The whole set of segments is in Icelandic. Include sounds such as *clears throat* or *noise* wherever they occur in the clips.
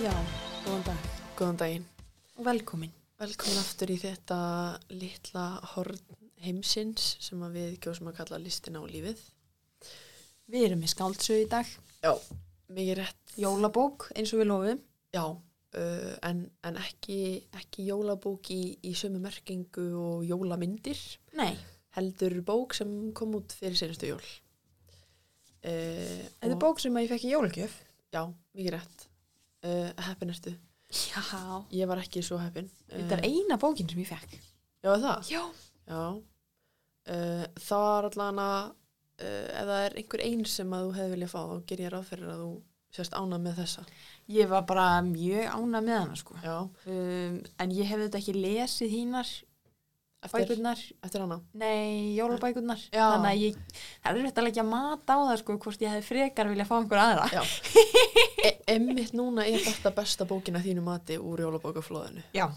Já, góðan dag Góðan daginn. og velkomin. Velkomin aftur í þetta litla horn heimsins sem við kjósum að kalla listina á lífið. Við erum með skáldsög í dag, Já, mikið rétt. jólabók eins og við lofum. Já, uh, en, en ekki, ekki jólabók í, í sömu merkingu og jólamyndir. Nei, Heldur bók sem kom út fyrir senustu jól. Uh, þetta er bók sem að ég fekk í jólagjöf. Já, mikið rétt. Uh, heppin ertu. Já. Ég var ekki svo heppin. Þetta er eina bókin sem ég fekk. Já, er það? Já. Já, uh, það var allan að uh, ef það er einhver einn sem að þú hefði viljað fá, þá ger ég ráð fyrir að þú sérst ánað með þessa. Ég var bara mjög ána með hana, sko. Um, en ég hefði þetta ekki lesið hínar bækurnar. eftir hana. Nei, jólabækurnar. Já. Þannig að ég, það er rétt að leggja mat á það, sko, hvort ég hefði frekar viljað fá einhver aðra. Já, *laughs* e emmitt núna er þetta besta bókina þínu mati úr jólabókaflóðinu. Já.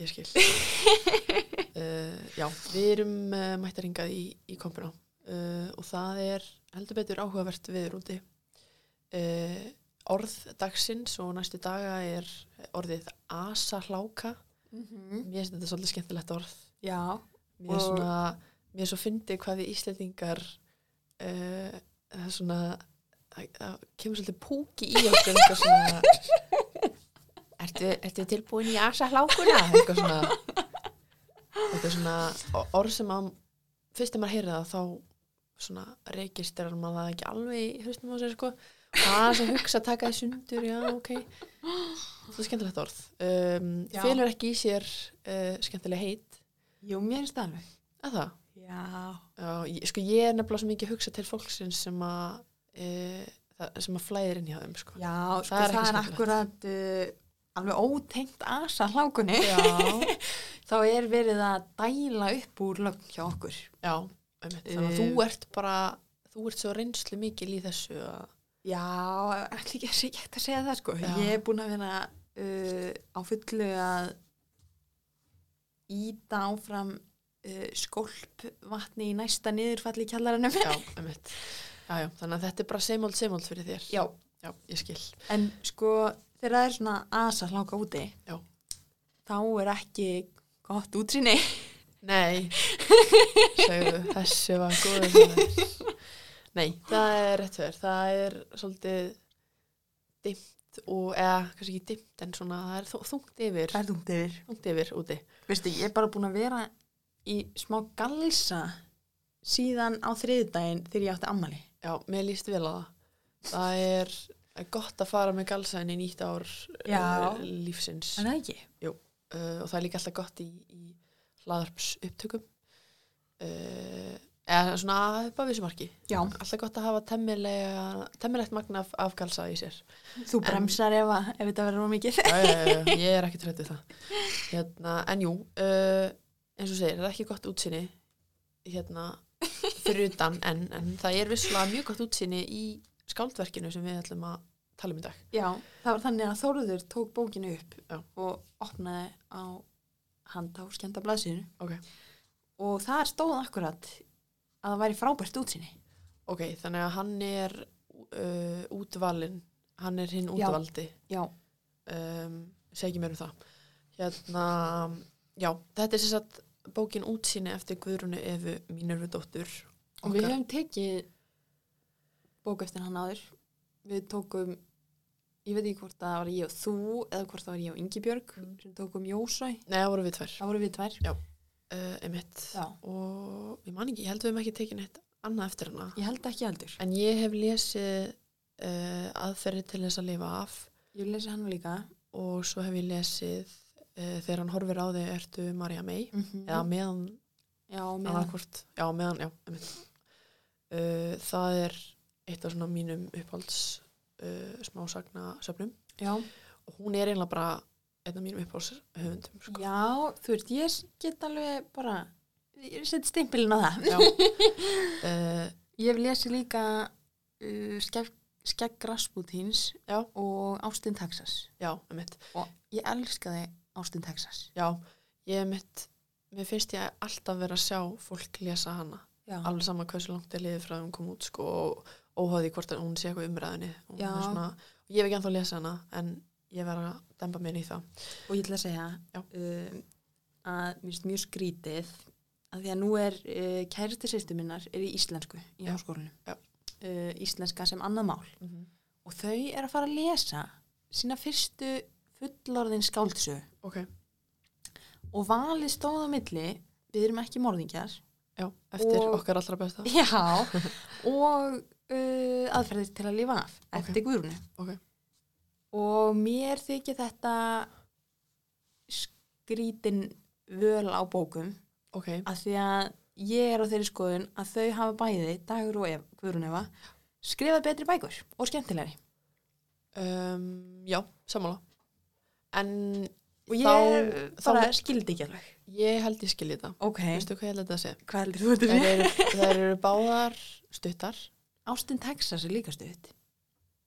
Ég skil. uh, *laughs* já, við erum uh, mættar hingað í, í kompuna uh, og það er heldur betur áhugavert viður úti. Uh, orð dagsins og næstu daga er orðið asahláka. Mm -hmm. Mér finnst þetta svolítið skemmtilegt orð. Já. Mér er svona, mér er svo fyndið hvað við Íslendingar uh, það er svona það, kemur svolítið púki í okkur eitthvað svona ertu, ertu tilbúin í asa hlákuna eitthvað svona eitthvað svona orð sem að fyrst þegar maður heyrir það þá svona registerar maður það ekki alveg í hlustum á sér sko aðeins að hugsa að taka því sundur já ok það er skemmtilegt orð um, félur ekki í sér uh, skemmtileg heit Jú, mér finnst það alveg. að það Já. Já, sko ég er nefnilega svo mikið að hugsa til fólksins sem að það, sem að flæðir inn hjá þeim sko. Já, sko Það er það er, akkurat uh, alveg ótengt asa hlákunni. *laughs* Þá er verið að dæla upp úr lögn hjá okkur. já einmitt. þannig að Eh. þú ert bara þú ert svo reynslu mikil í þessu að, Já, ekki ekki að segja það sko. Já. Ég er búin að vera uh, á fullu að íta áfram uh, skólp vatni í næsta niðurfalli kjallaranum. já, já, já, þannig að þetta er bara seimóld seimóld fyrir þér Já. já, ég skil En sko, þegar það er svona asa hláka úti, Já. þá er ekki gott útsinni. Nei, *laughs* segðu, þessu var góður Nei, það er rétt fyrir það er svolítið dimmt og, eða, kannski ekki dimmt en svona, það er þungt yfir Það er þungt yfir. þungt yfir úti Veistu, ég er bara búin að vera í smá galsa síðan á þriðdægin þegar ég átti ammali. Já, mér líst vel á það. Það er er gott að fara með galsaðin í nýtt ár Já. uh, lífsins En það ekki? uh, og það er líka alltaf gott í, í hlaðarps upptökum uh, eða svona upp á vissumarki. Alltaf gott að hafa temmilegt magna af, af galsa í sér. Þú En- bremsar ef, að, ef þetta verður mikið. Já, já, *laughs* ég er ekki trættið það. Hérna, en jú, uh, eins og segir, það er ekki gott útsinni hérna, fyrir utan, en, en það er visslega mjög gott útsinni í skáldverkinu sem við ætlum að tala um í dag. Já, það var þannig að Þóruður tók bókinu upp Já. og opnaði á handa á skenda blaðsíðinu Ok. og þar stóð akkurat að það væri frábært útsinni. Ok, þannig að hann er uh, útvalinn, hann er hinn Já. útvaldi, Já. um, segi mér um það. Hérna, já, þetta er sagt bókin útsinni eftir Guðrunu Efu Mínervu dóttur. Og við höfum tekið bók eftir hann áður. Við tókum, ég veit ekki hvort það var ég og þú eða hvort það var ég og Ingibjörg Mm. sem tókum Jósæ. Nei, það voru við tvær. Það voru við tvær. Uh, emitt Já. og ég man ekki, ég held við hefum ekki tekið neitt annað eftir hana Ég held ekki heldur. en ég hef lesið uh, aðferði til þess að lifa af Ég lesi hann líka. og svo hef ég lesið uh, þegar hann horfir á þig ertu Marja May Mm -hmm. eða meðan, Já, með annarkvort já, meðan, já, emitt uh, það er eitt af svona mínum upphalds uh, smásagna söfnum Já. og hún er eiginlega bara einn af mínum uppáhaldshöfundum sko. Já, þú veist, ég get alveg bara, ég seti stimpilin á það. Uh, *laughs* Ég hef lesið líka uh, skegg, skegg Rasputins Já. og Austin, Texas. já, emitt Og ég elskaði Austin, Texas. Já, ég hef mitt, mér finnst ég alltaf vera að sjá fólk lesa hana. Já. Alveg sama hversu langt er liðið frá að hún kom út sko og óháði hvort hún sé eitthvað umræðinni. Já. Svona, ég hef ekki ennþá lesað hana en ég verð að demba mér í það og ég ætla að segja um, að mér finnst mjög skrítið að því að nú er uh, kærasti sýstu minnar er í íslensku í Já. uh, íslenska sem annað mál. Og þau er að fara að lesa sína fyrstu fullorðin skáldsög ok, og valið stóð á milli við erum ekki morðingjar. Já, eftir Og- okkar allra besta. Já, *laughs* og uh, aðferðir til að lifa af eftir guðrunu ok, og mér þykir þetta skrítin völ á bókum ok að því að ég er á þeirri skoðun að þau hafa bæði, Dagur og Ef, Guðrún Eva, skrifað betri bækur og skemmtilegri. um, já, sammála en Og ég Þá- bara þá- skildi ekki alveg. ég held ég skilji þetta Ok, veistu hvað ég held þetta að segja hvað heldur þú þetta við? eru, þær eru báðar stuttar Ástin Texas er líka stutt.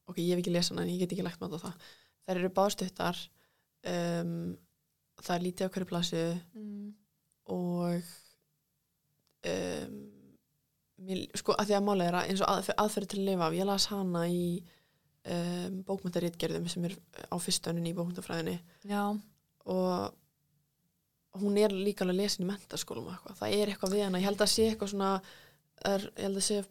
Ok, ég hef ekki lesað hana en ég get ekki lagt með það. Þær eru báðar stuttar um, það er lítið á hverju blasu Mm. og um, mér, sko að því að er að eins og að, aðferði til að lifa af, ég las hana í um, bókmyndaritgerðum sem er á fyrstöninni í bókmyndafræðinni og hún er líka alveg lesin í mentaskólum það er eitthvað við hana. Ég held að sé eitthvað svona er, ég held að sé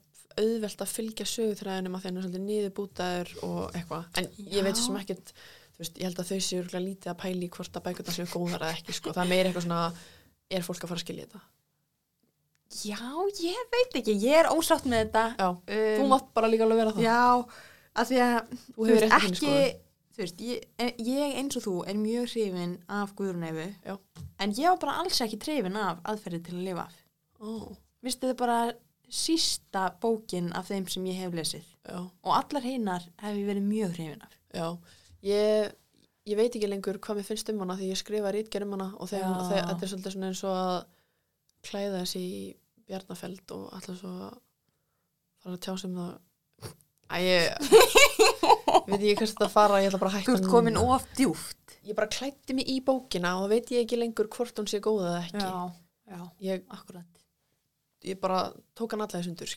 auðvelt að fylgja sögutræðinum að því hann er svolítið niðurbútaður og eitthvað, en ég veit Já. sem ekkert þú veist, ég held að þau séu lítið að pæli hvort að bækurna séu góðar eða ekki sko. það meira eitthvað svona, er fólk að fara að skilja þetta já, ég veit ekki, ég er ósátt með þetta. Já, Um, þú mátt bara líka alveg vera það Já, að því að Þú hefur þinni ekki, þú veist, ég, ég eins og þú er mjög hrifin af Já. en ég var bara alls ekki hrifin af aðferði til að lifa af. Ó, Vistu þið bara sísta bókin af þeim sem ég hef lesið já, og allar hinnar hef ég verið mjög hrifin af. já ég, ég veit ekki lengur hvað mér finnst um hana því ég skrifa rítgerð um hana og Já. þetta er svolítið eins og að klæða þessi í bjarnafeld og alltaf svo að fara að tjá sem það Æ, ég *laughs* veit ég hvert þetta fara, ég ætla bara að hætta Þú ert komin of djúft. Ég bara klætti mig í bókina og veit ég ekki lengur hvort hún sé góð eða ekki já, ég, akkurat. Ég bara tók hann alla þessundur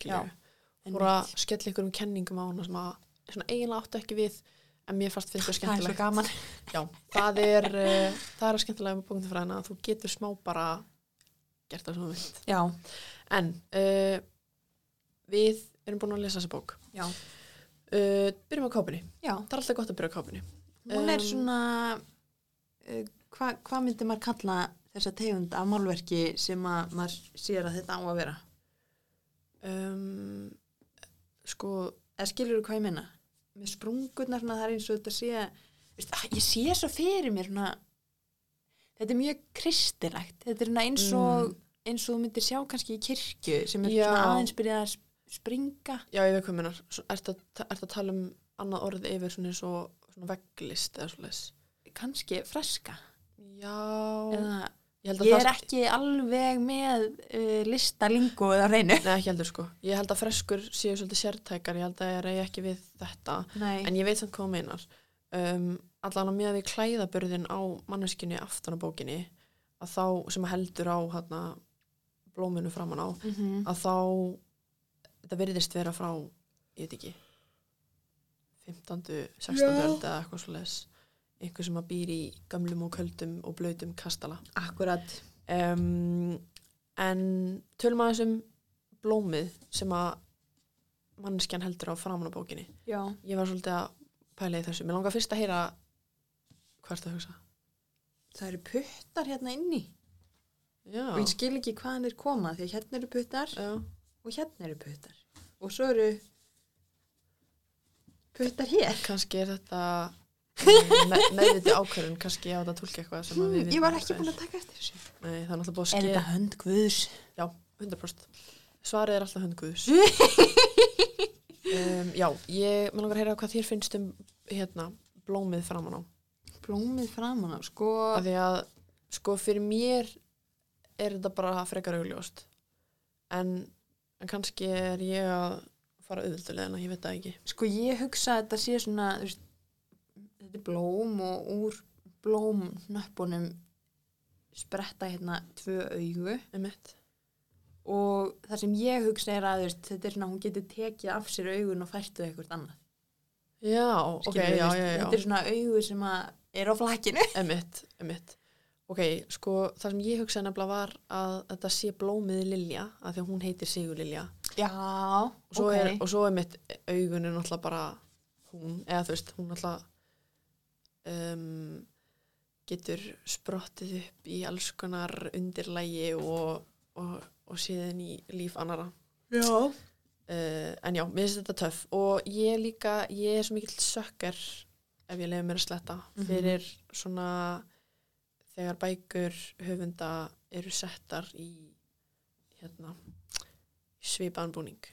fór að skella ykkur um kenningum á hana sem að svona eiginlega áttu ekki við en mér fannst finnst þau Það er svo skemmtilegt gaman. *laughs* Já, það er, uh, það er að skemmtilega með bókmyndafræðina að þú getur smá bara gert það sem þú vilt. Já, En uh, við erum búin að lesa þessa bók. Uh, byrjum á kápunni. já. Það er alltaf gott að byrja á kápunni. Hún er Um, svona, uh, hvað hva myndi maður kalla þessa tegund af málverki sem að maður sér að þetta á að vera? Um, sko, Eða skilur þú hvað ég minna? Með sprungurnar, svona, það er eins og þetta sé, veist, ah, ég sé svo fyrir mér, svona, þetta er mjög kristilegt. Þetta er svona eins og, eins og þú myndir sjá kannski í kirkju sem er svona aðeins byrjað að sp- springa. já, ég veit hvað minnar. Ertu að, ert að tala um annað orð yfir svona og svona vegglist eða svona Kannski freska. Já, Eða, ég að ég það er ekki alveg með uh, listalingu eða reynu. Nei, ekki heldur sko. Ég held að freskur séu svolítið sértækar, ég held að ég reyði ekki við þetta. Nei. En ég veit samt hvað þú meinar. Um, allan að með við klæðaburðin á manneskinni aftan á bókinni, að þá, sem að heldur á hana, blóminu framan á, Mm -hmm. að þá, þetta virðist vera frá, ég veit ekki, 15. 16. Já. öld eða eitthvað svo les. Einhver sem að býr í gamlum og köldum og blöytum kastala. Akkurat. Um, en tölum aðeins um blómið sem að manneskjan heldur á framan á bókinni. Já. Ég var svolítið að pæla í þessu. Mér langar fyrst að heyra hvað ertu að hugsa. Það eru puttar hérna inni. Já, Og ég skil ekki hvaðan þeir koma því að hérna eru puttar já, og hérna eru puttar. Og svo eru puttar hér. kannski er þetta með, meðviti *laughs* ákvörðun, kannski á þetta að tólka eitthvað sem að við Hmm, ég var ekki búin að taka eftir þessu. Nei, það er náttúrulega búið að Er skeið. þetta hönd guðs? Já, 100%. Svarið er alltaf hundguðus. um, *laughs* já, ég, mér langar að heyra hvað þér finnst um hérna, blómið framan á. Blómið framan á, sko. af því að sko fyrir mér er þetta bara frekar augljóst en, en kannski er ég að fara auðvöldulegna, ég veit það ekki Sko ég hugsa að þetta sé svona, þú veist, þetta er blóm og úr blómnöppunum spretta hérna tvö augu einmitt. og það sem ég hugsa er að veist, þetta er svona, hún getur tekið af sér augun og færtuð eitthvað annað. já, ok, Skilurðu, já, já, já, Þetta er svona augu sem er á flakkinu. *laughs* emitt, emitt ok, sko, það sem ég hugsaði nefnilega var að þetta sé blómið Lilja að því að hún heitir Sigur Lilja Já, og ok. er, og svo er mitt augun er náttúrulega bara hún, eða þú veist, hún náttúrulega um, getur sprottið upp í alls konar undirlægi og, og, og síðan í líf annara Já. uh, en já, mér finnst þetta töff. Og ég líka, ég er svo mikill sökkar ef ég leiði mér að sletta. Mhm. fyrir svona þegar bækur höfunda eru settar í hérna svipaðan búning.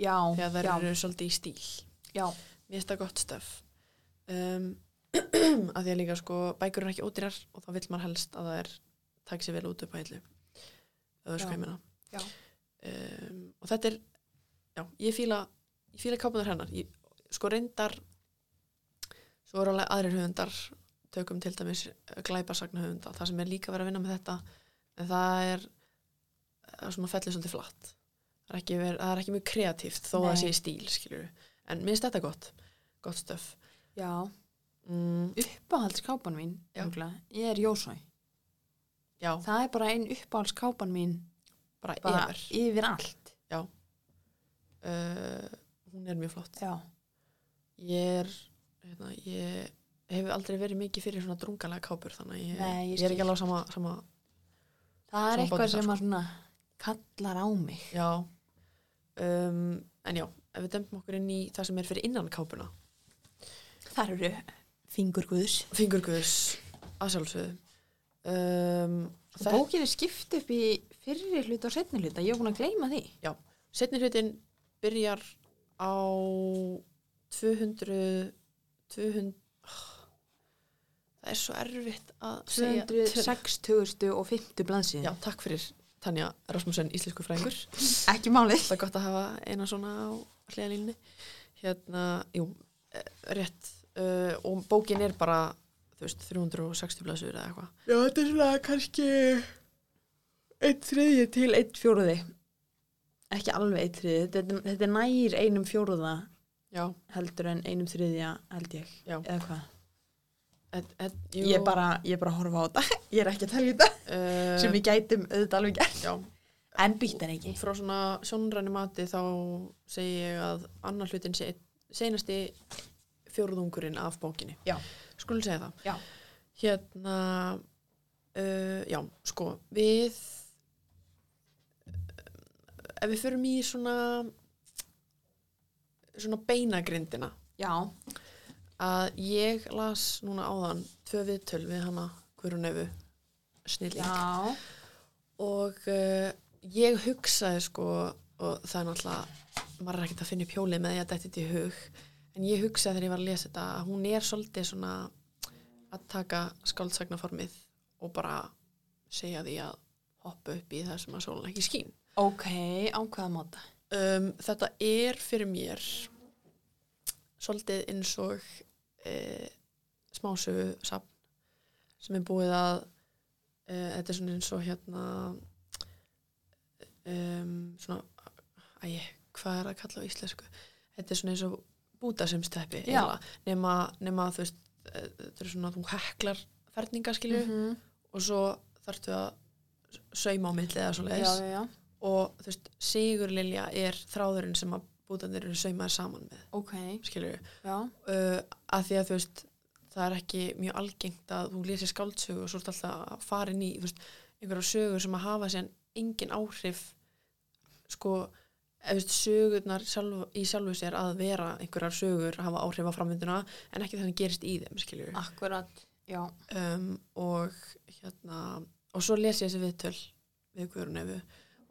Já, þegar já, eru svolítið í stíl. Já, mér finnst það gott stöf. Um, að því að líka sko bækur eru ekki ódýrar og þá vill maður helst að það er takk sér vel út upp á hillu. Er sko ég meina. Um, og þetta er já, ég fíla ég fíla kápunar hennar. Ég, sko reyndar svo eru alveg aðrir höfundar tökum til dæmis glæpasagna höfunda það sem er líka verið að vinna með þetta en það er, er svona fellið svolítið flatt. Það er ekki, ver, það er ekki mjög kreatíft þó að það Nei. sé í stíl skilur en mér finnst þetta gott, gott stöf já. Mm, Uppáhaldskápan mín, Já. örugglega, ég er Jósói. já, Það er bara ein uppáhaldskápan mín, bara, bara yfir yfir allt. uh, hún er mjög flott Já. ég er hérna, ég hef aldrei verið mikið fyrir svona drungalega kápur þannig að ég, Nei, ég ég er ekki alveg á sama, sama Það er eitthvað sem að svona kallar á mig. já um, en já, ef við dempum okkur inn í það sem er fyrir innan kápuna Það eru fingurguðs. fingurguðs að sjálfsögðu um, Og bókin er skipt upp í fyrri hluta og setni hluta. Ég er búin að gleyma því. setni hlutin byrjar á 200 200 það er svo erfitt að segja 260 og 50 blansið. Já, takk fyrir Tanja Rasmussen, íslensku fræðingur. Ekki málið. Það er gott að hafa eina svona á hliðalínni. Hérna, jú, eh, rétt. Uh, og bókin er bara, þú veist, 360 blæsur eða eitthvað. Já, þetta er svona kannski einn þriðji til einn fjóruði. Ekki alveg einn þriðji. Þetta, þetta er nær einum fjóruða Já, heldur en einum þriðja held ég. Já. Eða hvað? et, et, Ég er bara, bara að horfa á þetta. *laughs* Ég er ekki að telja þetta. uh, Sem við gætum auðvitað alveg gert. Já, En býtt en ekki. frá svona sjónræni mati þá segi ég að annar hlutin sé einn- seinasti fjórðungurinn af bókinni. Já. Skulum segja það. Já. Hérna, uh, já, sko, við, ef við förum í svona, svona beinagrindina, Já. að ég las núna áðan tvö viðtöl við hana snilling Já. og uh, ég hugsaði sko og það er náttúrulega maður er ekkert að finna upp hjólið með því að þetta er í hug en ég hugsaði þegar ég var að lesa þetta að hún er svolítið svona að taka skáldsagnaformið og bara segja því að hoppa upp í það sem að sólun ekki skín Ok, á hvaða móta? um, þetta er fyrir mér svolítið eins og e, smásögu sapn sem er búið að e, þetta er svona eins og hérna um, svona æ, hvað er að kalla á íslensku þetta er svona eins og bútasimsteppi Já. nema, nema þú veist e, þetta er svona þú heklar ferninga skilju -hmm. og svo þarftu að sauma á milli eða svo já. og þú veist, Sigurlilja er þráðurinn sem að bútanir eru saumaðir saman með, Ok, skilur við já. uh, að því að þú veist það er ekki mjög algengt að þú lesi skáldsögu og svo er alltaf að fara inn í veist, einhverja sögur sem að hafa sér engin áhrif sko, veist, sögurnar sjálf, í sjálfu sér að vera einhverjar sögur að hafa áhrif á framvinduna en ekki sem gerist í þeim, skilur við Akkurat, já. um, og hérna og svo les ég þessi viðtöl við Guðrunefu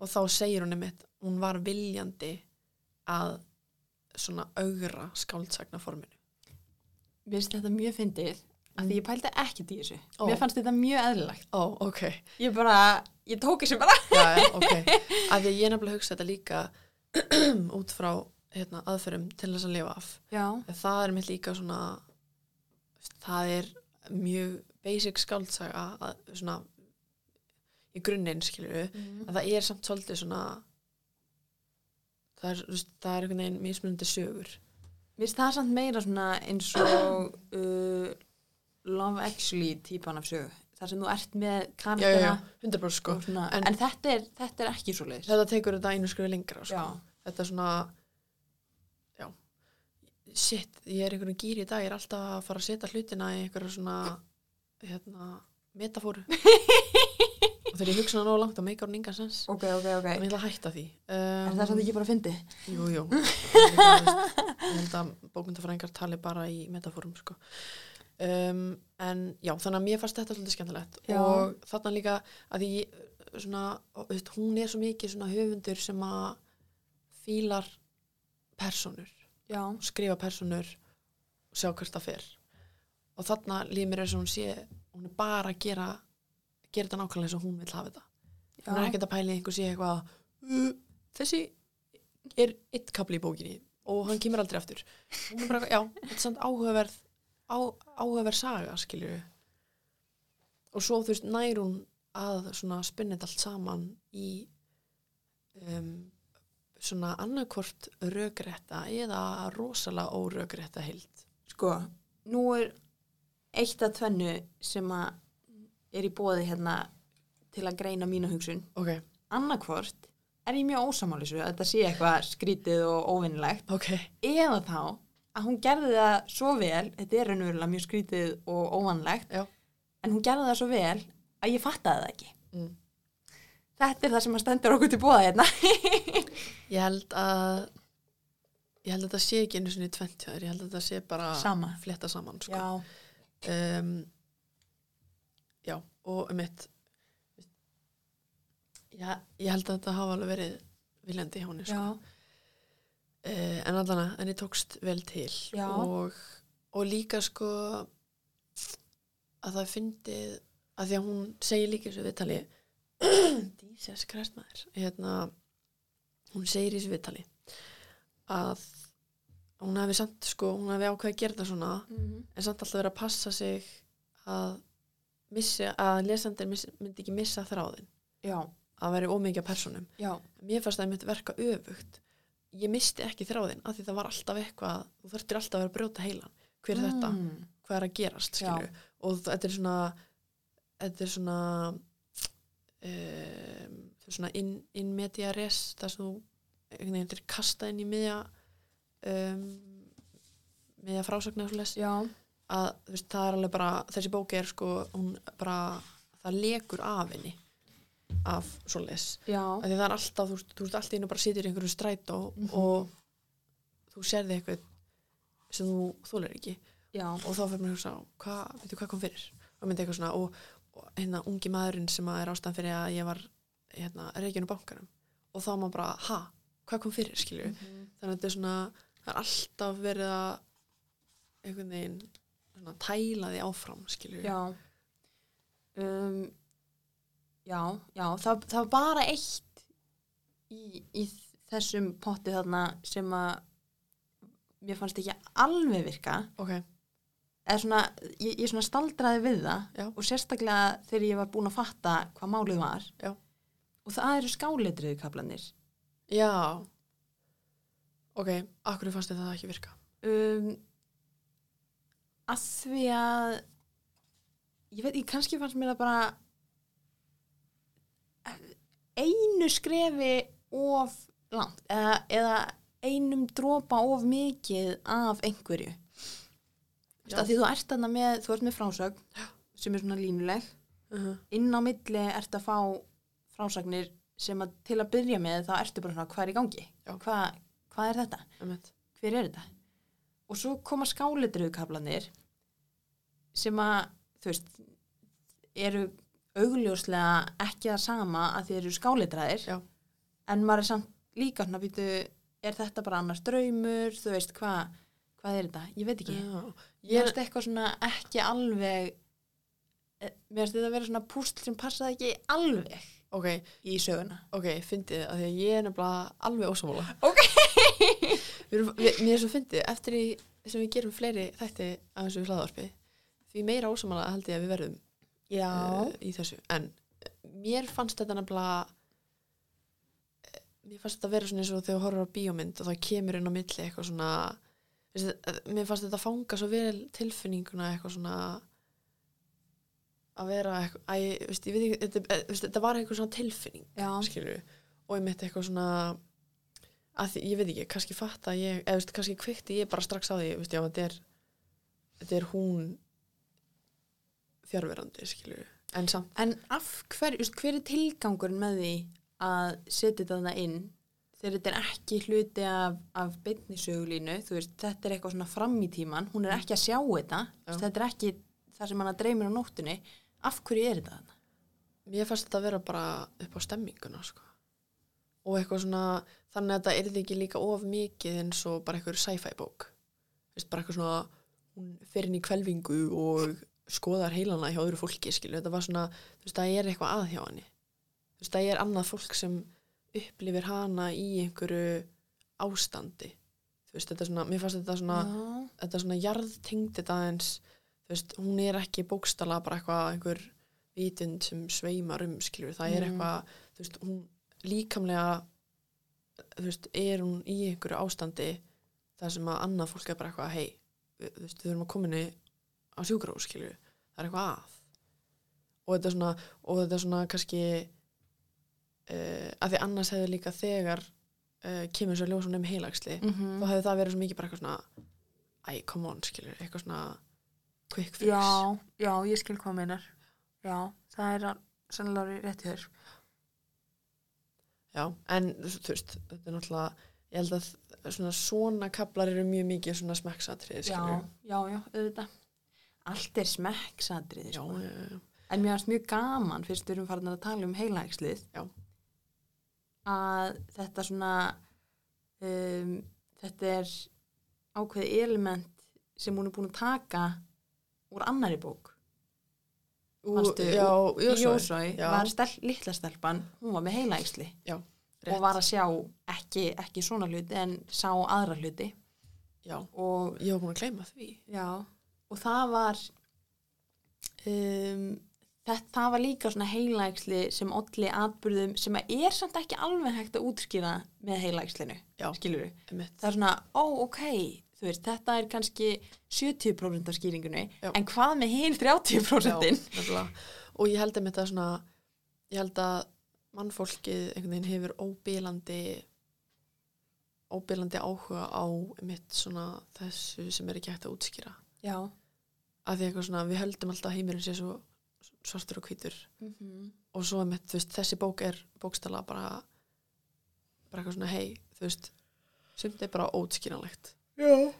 og þá segir hún einmitt hún var viljandi að svona augra skáldsagnaforminu Mér finnst þetta mjög fyndið af því ég pældi ekkert í þessu. Ó. Mér fannst þetta mjög eðlilegt. Ó, ok, Ég bara, ég tók þessu bara. já, já, ok *laughs* af því ég nefnilega hugsa þetta líka *clears throat* út frá hérna, aðferðum til þess að lifa af Já. en það er mitt líka svona það er mjög basic skáldsaga að, svona í grunninn við Mm. en það er samt svolítið svona það er, það er einhvern veginn mismunandi sögur Mér finnst það samt meira svona eins og uh, Love Actually típan af sögu þar sem þú ert með 100% sko. svona, En- en, þetta, er, þetta er ekki svo leiðis. Þetta tekur þetta einu skrifi lengra sko. Þetta er svona já. Shit, ég er einhvern gýr í dag ég er alltaf að fara að setja hlutina í einhverja svona hérna, metafóru. *laughs* Og þegar ég hugsa nóg langt að meika hún engan sens ok, ok, ok. En ég ætla að hætta því. Um, er það samt ekki bara að fyndi? Jú, jú. Ég held að bókmyndafræðingar tali bara í metafórum sko. Um, en já, þannig að mér fannst þetta svolítið skemmtilegt. Já. og þarna líka að því svona, og, hún er svo mikið svona höfundur sem að fílar personur já, skrifa personur og sjá hvert það fer. Og þarna líður mér eins og hún sé hún er bara að gera gera þetta nákvæmlega eins og hún vil hafa þetta. Hún er ekkert að pæla í einhver sé eitthvað uh, þessi er eitt kapli í bókinni. Og hann kemur aldrei aftur. Hún er bara, já, þetta er samt áhugaverð á, áhugaverð saga, skilju og svo þú veist nær hún að svona spinna þetta allt saman í um, svona annarkvort rökrétta eða rosalega órökrétta heild. Sko, nú er eitt af tvennu sem að er í bóði hérna til að greina mínu hugsun. Ok, annarkvort er ég mjög ósamálisu að þetta sé eitthvað skrítið og óvinnilegt ok, eða þá að hún gerði það svo vel þetta er raunverulega mjög skrítið og óvanlegt Já. en hún gerði það svo vel að ég fattaði það ekki mm. þetta er það sem að stendur okkur til bóða hérna *laughs* ég held að ég held að þetta sé ekki einu sinni tventjaður, ég held að þetta sé bara Sama. fletta saman sko. já, um, já, og um mitt já, ég held að þetta hafa alveg verið viljandi hjá henni sko. Uh, en allan að henni tókst vel til. Og, og líka sko að það fyndið að því að hún segir líka þessu viðtali *clears throat* Jesus Christ maður. Hérna, hún segir í þessu viðtali að hún hefði samt sko, hún hefði ákveði að gera þetta svona Mhm. en samt alltaf verið að passa sig að missi, að lesendir myndi ekki missa þráðin já, að veri ómikið personum já, mér fannst það mitt verka öfugt ég misti ekki þráðin af því það var alltaf eitthvað þú þurftir alltaf að vera að brjóta heilan. Hver er þetta, Mm. hvað er að gerast og þetta er svona þetta er svona um, svona in, in media res það sem þú veginn er kastað inn í miðja um, miðja frásagnar já, að veist, það er alveg bara þessi bóki er sko, bara það lekur af henni af að því það er alltaf, þú, þú veist alltaf inn og bara situr í einhverju strætó Mhm. og þú sérði eitthvað sem þú þólar ekki. Já, og þá fyrir maður að hugsa, hvað, veitu hvað kom fyrir? Og myndi eitthvað svona og, og hérna ungi maðurinn sem er ástæðan fyrir að ég var hérna reikinu bankanum. Og þá maður bara, ha, hvað kom fyrir? Skilju, Mhm. þannig að þetta er svona það er alltaf verið að einhvern veginn tæla því áfram skilju já. Um, já, já það, það var bara eitt í, í þessum potti þarna sem að mér fannst ekki alveg virka. Ok, eða svona, ég, ég svona staldraði við það Já. og sérstaklega þegar ég var búin að fatta hvað málið var. Já. og það eru skáleitriðu kaplanir já. Ok, akkur fannst þetta það ekki virka? Um, að því að ég veit, ég kannski fannst mér það bara einu skrefi of langt eða, eða einum dropa of mikið af einhverju. Því þú ert þarna með, þú ert með frásögn sem er svona línuleg. Uh -huh. inn á milli ert að fá frásagnir sem að til að byrja með þá ertu bara svona hvað er í gangi? Já. Hva, hvað er þetta, hver er þetta? Og svo koma skálitriðukablanir sem að þú veist eru augljóslega ekki það sama að þið eru skálitraðir Já. en maður er samt líka svona býtu, er þetta bara annars draumur? Þú veist hvað hvað er þetta, ég veit ekki. Já. ég veist eitthvað svona ekki alveg eh, mér finnst þetta að vera svona púsl sem passaði ekki alveg ok, í söguna. Ok, fyndið að því að ég er nefnilega alveg ósamála Ok. *laughs* mér er svo fyndið eftir í sem við gerum fleiri þætti af þessu hlaðvarpi því meira ósamála held ég að við verðum uh, í þessu. En eh, mér fannst þetta nefnilega eh, mér fannst þetta vera svona eins og þegar þú horfir á bíómynd og það kemur inn á milli eitthvað svona mér fannst þetta fanga svo vel tilfinninguna eitthvað svona að vera eitthvað, æ, veist, ég veit ekki þetta, þetta var eitthvað svona tilfinning skilur og ég mitt eitthvað svona að ég veit ekki, kannski fatt að ég eða kannski kveikti ég bara strax á því veist, já, þetta er þetta er hún fjárverandi, skilur en samt, en af hver, hver er tilgangurinn með því að setja þetta inn þegar þetta er ekki hluti af, af beinni sögulínu, þú veist, þetta er eitthvað svona fram í tíman, hún er ekki að sjá þetta þú veist, þetta er ekki það sem hann að dreymir á nóttunni. Af hverju er þetta þarna? mér fannst þetta að vera bara upp á stemminguna, sko. Og eitthvað svona, þannig að þetta er ekki líka of mikið eins og bara eitthvað sci-fi bók. Veist, bara eitthvað svona hún fer inn í kvelvingu og skoðar heilana hjá öðru fólki, skilur þetta var svona, þú veist, það er eitthvað að hjá henni. Þú veist, það er annað fólk sem upplifir hana í einhverju ástandi. Þú veist, þetta er svona, mér fannst þetta svona Já, þetta er svona jarðtengd þetta eins þú veist, hún er ekki bókstala bara eitthvað einhver vitund sem sveimar um skilur, það er Mm. eitthvað þú veist, hún líkamlega þú veist, er hún í einhverju ástandi þar sem að annað fólk er bara eitthvað, hei, þú veist, við erum að koma henni á sjúkró, skilur það er eitthvað að. Og þetta er svona, og þetta er svona kannski uh, að því annars hefði líka þegar uh, kemur svo ljós hún um heilagsli Mhm. þá hefði það verið svo mikið bara eitthvað svona æ, come on, skilur, eitthvað svona quick fix. Já, já, ég skil hvað meinar. Já, það er sannlega rétt í þér. Já, en þú veist, þetta er náttúrulega ég held að svona, svona kaplar eru mjög mikið svona smekksatrið Já, skilur já, já, auðvitað Allt er smekksatrið já, sko. já, já, En mér finnst mjög gaman fyrst við erum farin að tala um heilægslið Já. að þetta svona um, þetta er ákveði element sem hún er búin að taka úr annari bók Ú, Manstu, já, Jósói. Já. var stel, litla stelpan hún var með heilægsli rétt. og var að sjá ekki, ekki svona hluti en sá aðra hluti já, og ég var búin að gleyma því Já, og það var um, þetta, það var líka svona heilægsli sem olli atbyrðum sem að er samt ekki alveg hægt að útskýra með heilægslinu, skilur einmitt. það er svona, ó, ok, þú veist þetta er kannski 70% af skýringunni Já. en hvað með hinn 30%? nefnilega. og ég held að þetta svona ég held að mannfólkið einhvern veginn hefur óbílandi óbílandi áhuga á mitt svona þessu sem er ekki hægt að útskýra Já. Að því eitthvað svona, við höldum alltaf heimurinn sé svo svartur og hvítur Mm -hmm. og svo mitt, þú veist, þessi bók er bókstala bara bara eitthvað svona, hei, þú veist sumt er bara ótskýranlegt Já.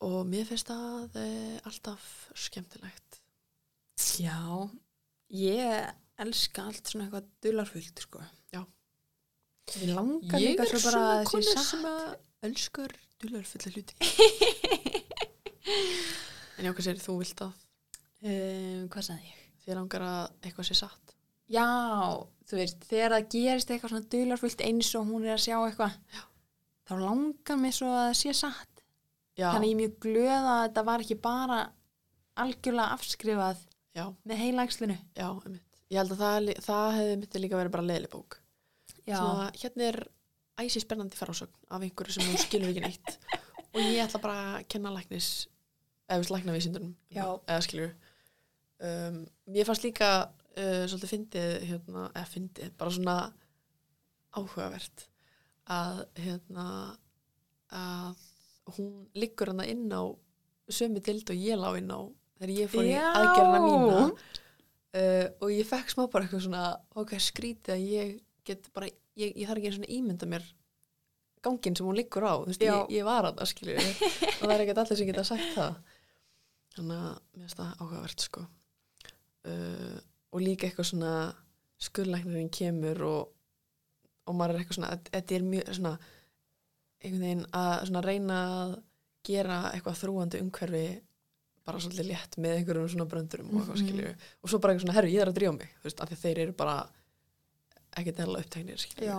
og mér finnst það e, alltaf skemmtilegt Já, ég elska allt svona eitthvað dularfullt, sko. Já. Ég langar líka svo bara að það sé satt. sem að elskur dular fulla hluti *laughs* en já, hvað sér, þú vilt að Um, hvað sagði ég? þér langar að eitthvað sé satt. Já, þú veist, þegar það gerist eitthvað svona dularfullt eins og hún er að sjá eitthvað, þá langar mér svo að það sé satt. já, Þannig ég er mjög glöð að þetta var ekki bara algjörlega afskrifað já, með heilægslinu. já, einmitt. Ég held að það, það hefði myndi líka verið bara leiðileg bók. Svona, hérna er æsi spennandi frásögn af einhverju sem hún skilur ekki neitt. *laughs* Og ég ætla bara að kenna læknis eða veist læknavísindunum eða skilur um, mér fannst líka uh, svolítið fyndið hérna, eða fyndið, bara svona áhugavert að hérna að hún liggur hana inn á sömu dild og ég lá inn á þegar ég fór í Já. aðgerðina mína. Uh, og ég fekk smá bara eitthvað svona ok, skrítið að ég get bara ég, ég þarf ekki einu svona ímynda mér gangin sem hún liggur á. Þú veist, ég, ég var að *laughs* það skilju og það er ekkert allir sem geta sagt það þannig að mér finnst það áhugavert sko uh, og líka eitthvað svona skurlæknirinn kemur og, og maður er eitthvað svona þetta er mjög svona einhvern veginn að svona reyna að gera eitthvað þrúandi umhverfi bara svolítið létt með einhverjum svona bröndurum og eitthvað Mhm. skilju og svo bara eitthvað svona, herru, ég er að drífa mig þú veist, af því að þeir eru bara ekkert eða upptæknir skilju Já.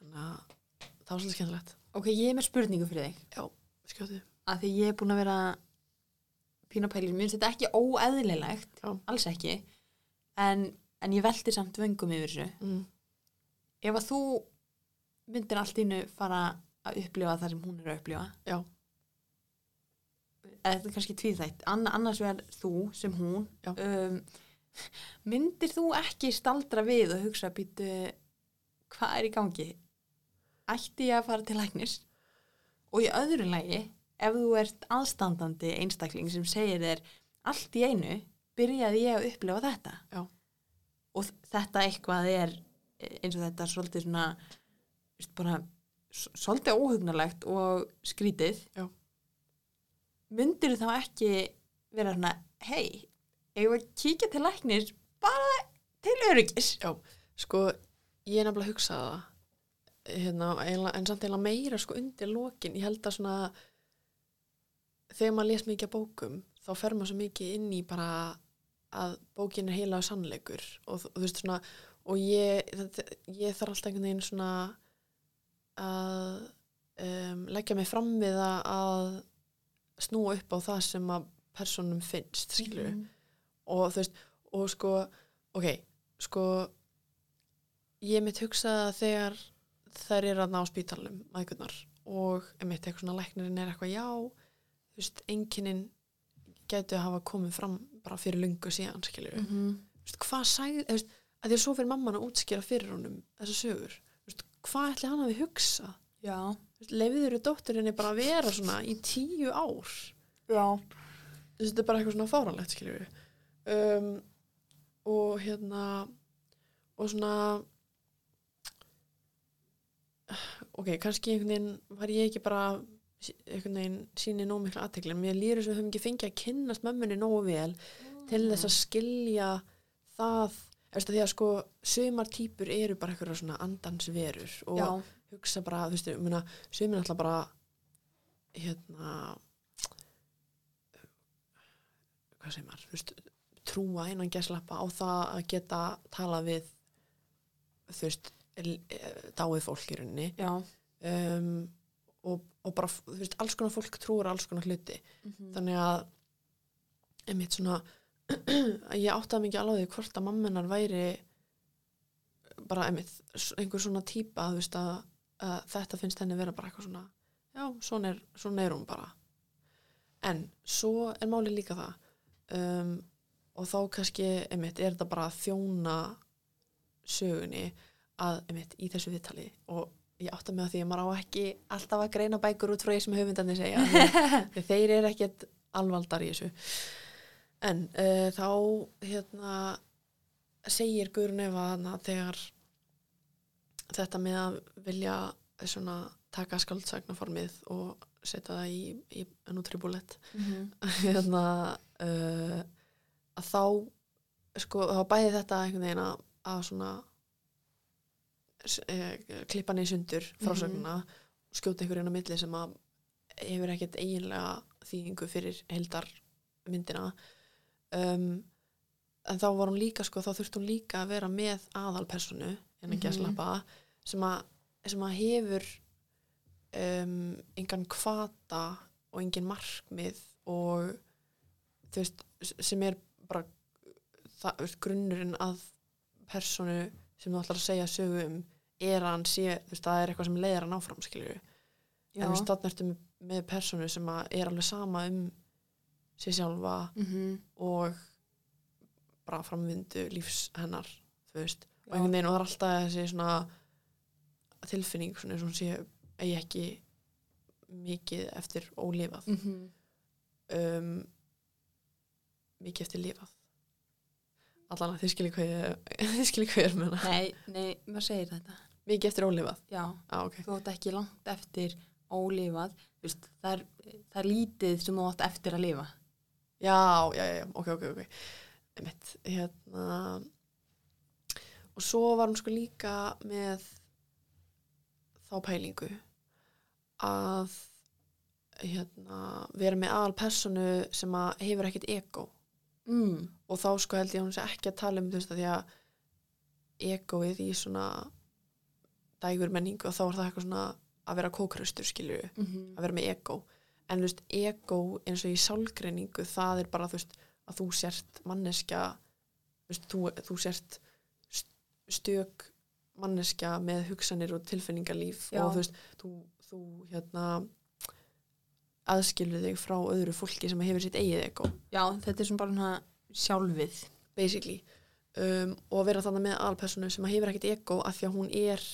þannig að það var svolítið skemmtilegt Ok, ég er með spurningu fyrir þig. skjótið, Að því ég er búin að vera pína pælir. Mér finnst þetta ekki óeðlilegt, Já. alls ekki. En, en ég velti samt vöngum yfir þessu. mm. ef að þú myndir allt innu fara að upplifa það sem hún er að upplifa Já. eða þetta er kannski tvíþætt, Anna, annars vegar þú sem hún, um, myndir þú ekki staldra við og hugsa býtu, hvað er í gangi? Ætti ég að fara til læknis? Og í öðru lagi, ef þú ert aðstandandi einstakling sem segir þér allt í einu, byrjaði ég að upplifa þetta. Já. Og þetta eitthvað er eins og þetta svolítið svona, bara svolítið óhugnalegt og skrítið. Já. Myndir þá ekki vera svona, hei, eigum við að kíkja til læknis bara til öryggis? Já, sko, ég er nefnilega að hugsa það hérna, en samt eiginlega meira sko undir lokin, ég held að svona þegar maður les mikið bókum þá fer maður svo mikið inn í bara að bókin er heila sannleikur og, og þú veist svona og ég, þetta, ég þarf alltaf einhvern veginn svona að um, leggja mig fram við að, snúa upp á það sem að personum finnst, skilur Mhm. og þú veist, og sko ok, sko ég mitt hugsa að þegar þær eru að ná spítalum maðgunar og mitt eitthvað svona læknirinn er eitthvað já, þú veist, enginin getur að hafa komið fram bara fyrir lungu síðan, skilju mm. Mhm. veist, hvað sagði, þú veist, að því að svo fyrir mamman að útskýra fyrir honum þessa sögur þú veist, hvað ætli hann að við hugsa Já. leifiður dótturinni bara að vera svona í tíu ár Já. Þú veist, þetta er bara eitthvað svona fáranlegt skilju um, og hérna og svona ok, kannski einhvern veginn var ég ekki bara einhvern veginn síni nóg mikla aðtekli en mér lýður þess að við höfum ekki fengið að kynnast mömmunni nógu vel til þess að skilja það. Eftir því að sko sumar típur eru bara eitthvað svona andansverur og Já. hugsa bara, þú veist, ég meina, sumir alltaf bara hérna hvað segir maður, þú veist trúa innan gæslappa á það að geta tala við þú veist, eh, dáið fólk í rauninni. Um, og, og bara, þú veist, alls konar fólk trúur alls konar hluti Mhm. þannig að einmitt svona *clears throat* ég áttaði mikið alveg hvort að mammunar væri bara einmitt einhver svona típa þú veist að, að þetta finnst henni vera bara eitthvað svona já, svona er, svona er hún bara en svo er máli líka það um, og þá kannski einmitt er þetta bara að þjóna sögunni að einmitt í þessu viðtali og ég átta mig að því að maður á ekki alltaf að greina bækur út frá því sem höfundarnir segja *laughs* þeir eru ekkert alvaldar í þessu en uh, þá hérna segir Guðrun Eva þegar þetta með að vilja svona taka skáldsagnaformið og setja það í, í nútribúlett Mhm. *laughs* hérna uh, að þá sko þá bæði þetta einhvern veginn að svona eh, klippa niður sundur frásögnuna skjóta einhver inn á milli sem að hefur ekkert eiginlega þýðingu fyrir heldar myndina um, en þá var hún líka sko þá þurfti hún líka að vera með aðalpersonu en ekki að Mhm. slappa sem að, sem að hefur um, engan kvata og engin markmið og þú veist, sem er bara það, grunnurinn að personu sem þú ætlar að segja sögu um er að hann sé, þú veist, það er eitthvað sem leiðir hann áfram, skilju en þú veist, þarna ertu með, með personu sem að er alveg sama um sér sjálfa Mhm. og bara framvindu lífs hennar, þú veist og Já. einhvern veginn og það er alltaf þessi svona tilfinning, svona og hún sé eigi ekki mikið eftir ólifað Mhm. um, mikið eftir lifað allan að þið skiljið hvað ég *laughs* þið skiljið hvað ég er með hana Nei, nei, maður segir þetta. Mikið eftir ólifað, Já, á ok. Þú átt ekki langt eftir ólifað. Þú Veist, það, er, það er lítið sem þú átt eftir að lifa. já, já, já, já, ok, ok, ok. Einmitt, hérna. Og svo var hún sko líka með þá pælingu að hérna, vera með aðal personu sem að hefur ekkert ego. Mm. og þá sko held ég að hún sé ekki að tala um þú veist að því að egoið í svona dægur menningu og þá er það eitthvað svona að vera kókraustur skilju, Mhm. að vera með ego en þú veist, ego eins og í sálgreiningu, það er bara þú veist að þú sért manneskja veist, þú, þú sért st- stök manneskja með hugsanir og tilfinningarlíf Já. og þú veist, þú, þú hérna aðskilu þig frá öðru fólki sem hefur sitt eigið ego já, þetta er svona bara hana sjálfið basically um, og vera þannig með alpersonu sem hefur ekkert ego af því að hún er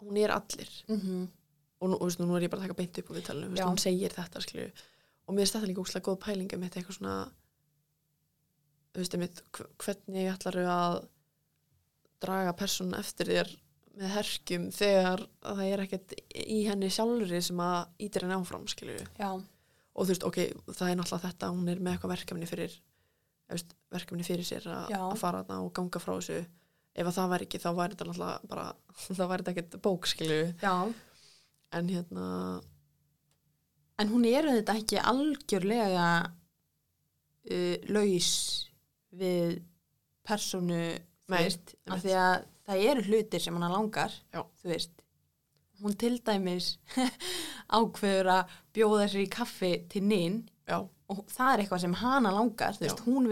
hún er allir. Mm -hmm. og nú, veist, nú er ég bara að taka beint upp á viðtalinu, veist, hún segir þetta skilju. Og mér finnst þetta líka úkslega góð pæling um eitthvað svona veist, einmitt, hv- hvernig ætlar að draga persónu eftir þér með herkjum þegar að það er ekkert í henni sjálfri sem að ítir henni áfram skilju. Og þú veist, ok, það er náttúrulega þetta hún er með eitthvað verkefni fyrir verkefni fyrir sér að fara þarna og ganga frá þessu ef að það væri ekki, þá væri þetta náttúrulega bara *laughs* þá væri þetta ekkert bók, skilju en hérna, en hún er þetta ekki algjörlega uh, laus við Nei, veist, af því að það eru hlutir sem hana langar Já. þú veist. Hún til dæmis *laughs* ákveður að bjóða sér í kaffi til ninn og það er eitthvað sem hana langar þú veist, Já. hún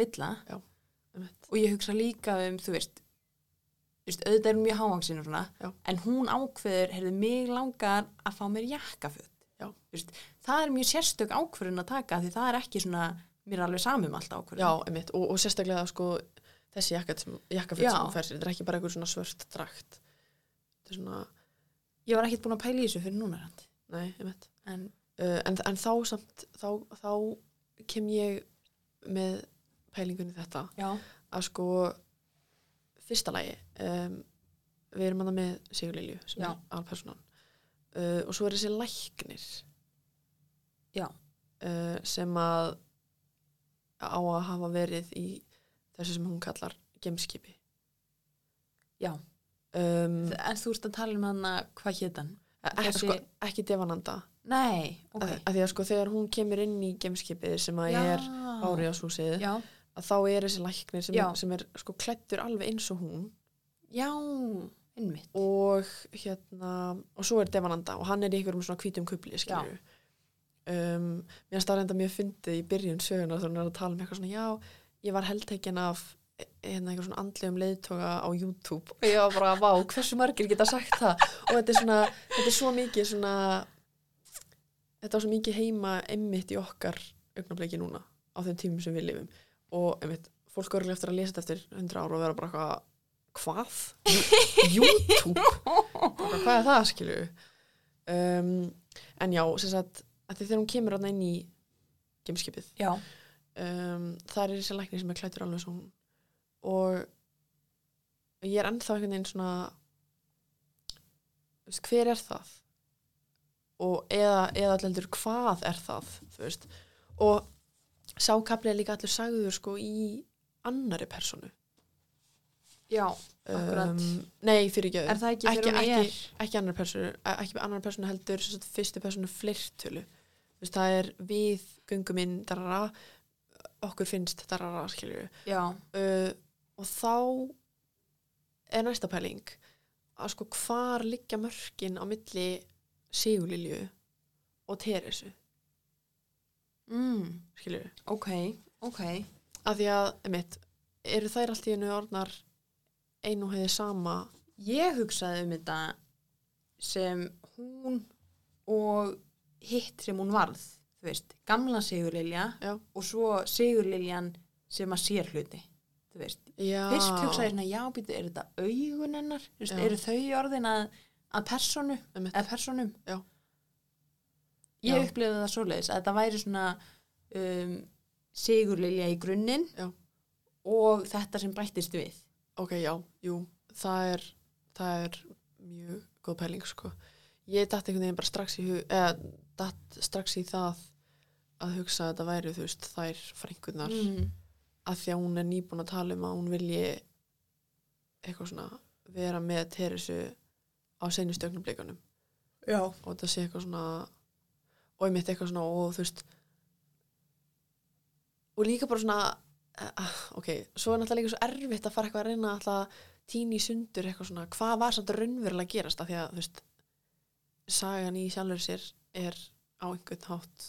einmitt. Og ég hugsa líka um, þú veist auðvitað er mjög hávaksin og svona Já. en hún ákveður, heyrðu, mig langar að fá mér veist, það er mjög sérstök ákvörðun að taka því það er ekki svona, mér er alveg samum allt ákvörðun. Já, einmitt, og, og sérstaklega sko þessi jakkaföld sem hún fær sér, þetta er ekki bara svona svört drakt. Þetta er svona, ég var ekkert búin að pæla í þessu fyrir núna Rand. nei, einmitt. En uh, en, en þá samt, þá, þá kem ég með pælingunni þetta já, að sko fyrsta lagi um, við erum að með Sigurlilju sem Já. er alpersonan uh, og svo er þessi læknir. Já. uh, sem að á að hafa verið í þessu sem hún kallar gemskipi já. Um, en þú ert að tala um hana, hvað hétt hann? ekki, þessi- sko, ekki devananda nei, ok. að, að því að sko þegar hún kemur inn í gemskipið sem að er áriðashúsið já, að þá er þessi læknir sem, sem er sko klættur alveg eins og hún. Já, innmitt og hérna og svo er Devananda og hann er í einhverjum svona hvítum kubli skilju um, mér það reynda mjög fyndið í byrjun söguna að hann er að tala um eitthvað svona já, ég var heldtekin af hérna einhver svona andlegum leiðtoga á YouTube. Og ég var bara, vá, hversu margir geta sagt það? Og þetta er svona, þetta er svo mikið svona þetta er svo mikið heima emmitt í okkar augnableiki núna á þeim tímum sem við lifum og einmitt, fólk örgulega eftir að lesa þetta eftir 100 ára og vera bara eitthvað hvað? *laughs* YouTube? Bara, hvað er það skilju? Um, en já, sem sagt þegar hún kemur inn í gameskipið, já, um, það er þessi læknir sem er klættur alveg svo og ég er ennþá einhvern veginn svona veist, hver er það? og eða, eða allir hvað er það og sákafli er líka allir sagður sko í annari personu. Já Akkurat. nei, fyrir ekki er það ekki fyrir hún ekki, er ekki annar personu ekki annar personu heldur fyrstu personu veist, það er við göngum inn darara, okkur finnst darara skilju uh, og þá er næsta pæling að sko hvar liggja mörkin á milli Sigurlilju og Teresu mm, skilju ok, ok. Af því að, emitt, eru þær allt í hennu orðnar einu heiði sama? Ég hugsaði um þetta sem hún og hitt sem hún varð þú veist, gamla Sigurlilja Já. og svo Sigurliljan sem að sér hluti þú veist, fyrst hugsaði svona já, býtu, er þetta augun hennar? Þú veist, Já. eru þau orðin að, að personu eða personum Já. Ég upplifði það svoleiðis að þetta væri svona um, Sigurlilja í grunninn og þetta sem bættist við. Ok, já, jú það er, það er mjög góð pæling sko. Ég datt einhvern veginn bara strax í eða datt strax í það að hugsa að þetta væri, þú veist, þær frængunar mm. að því að hún er nýbúin að tala um að hún vilji eitthvað svona vera með Teresu á seinustu augnableikunum já, og þetta sé eitthvað svona og einmitt eitthvað svona og þú veist og líka bara svona uh, ok, svo er náttúrulega líka svo erfitt að fara eitthvað að reyna alltaf tíni í sundur eitthvað svona, hvað var samt raunverulega að gerast af því að þú veist sagan í sjálfur sér er á einhvern hátt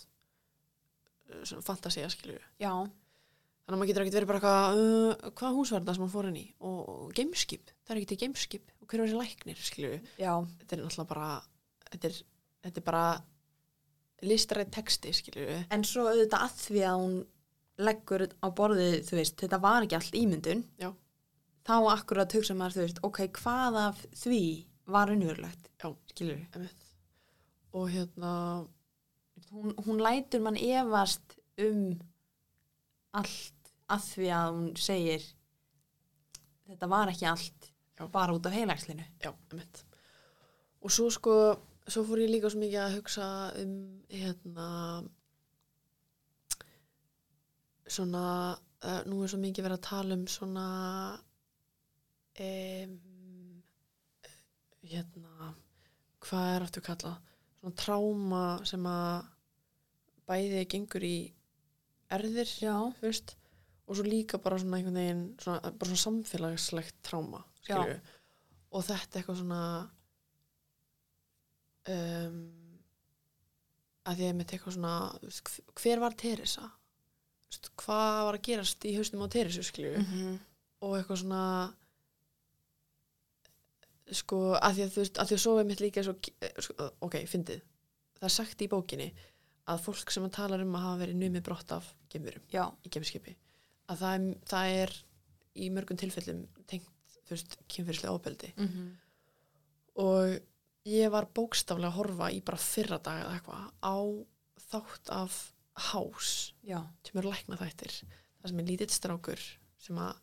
uh, svona fantasía skilju já, þannig að maður getur ekkert verið bara eitthvað uh, hvað hús var þetta sem hann fór í? Og, og gameskip, það er ekki til gameskip og hver var þessi læknir skilju já. Þetta er náttúrulega bara þetta er, þetta er bara listræð texti, skilur við. En svo auðvitað að því að hún leggur á borðið, þú veist, þetta var ekki allt ímyndun. Já. Þá akkurat hugsa maður, þú veist, ok, hvað af því var unnverulegt? Já. Skilur við. Einmitt. Og hérna, Hún, hún lætur mann efast um allt að því að hún segir þetta var ekki allt Já. bara út af heilagslinu. já, einmitt. Og svo sko, svo fór ég líka svo mikið að hugsa um, hérna, svona, uh, nú er svo mikið verið að tala um svona, um, hérna, hvað er aftur kallað? Svona tráma sem að bæði gengur í erðir, veist, og svo líka bara svona einhvern veginn, svona, bara svona samfélagslegt tráma. Og þetta eitthvað svona, um, að ég mitt eitthvað svona, hver var Teresa? Hvað var að gerast í haustum á Teresu, skilju? -hmm. og eitthvað svona sko, að því að þú veist, að því að svo er mitt líka svo, sko, ok, fyndið það er sagt í bókinni að fólk sem að talar um að hafa verið numið brott af gemurum Já. í gemskipi að það er, það er í mörgum tilfellum tengt, þú veist, kynfyrslega óbeldi Mm -hmm. og ég var bókstaflega að horfa í bara fyrra dag eða eitthvað á þátt af hás sem eru lækna þættir það sem er lítill strákur sem að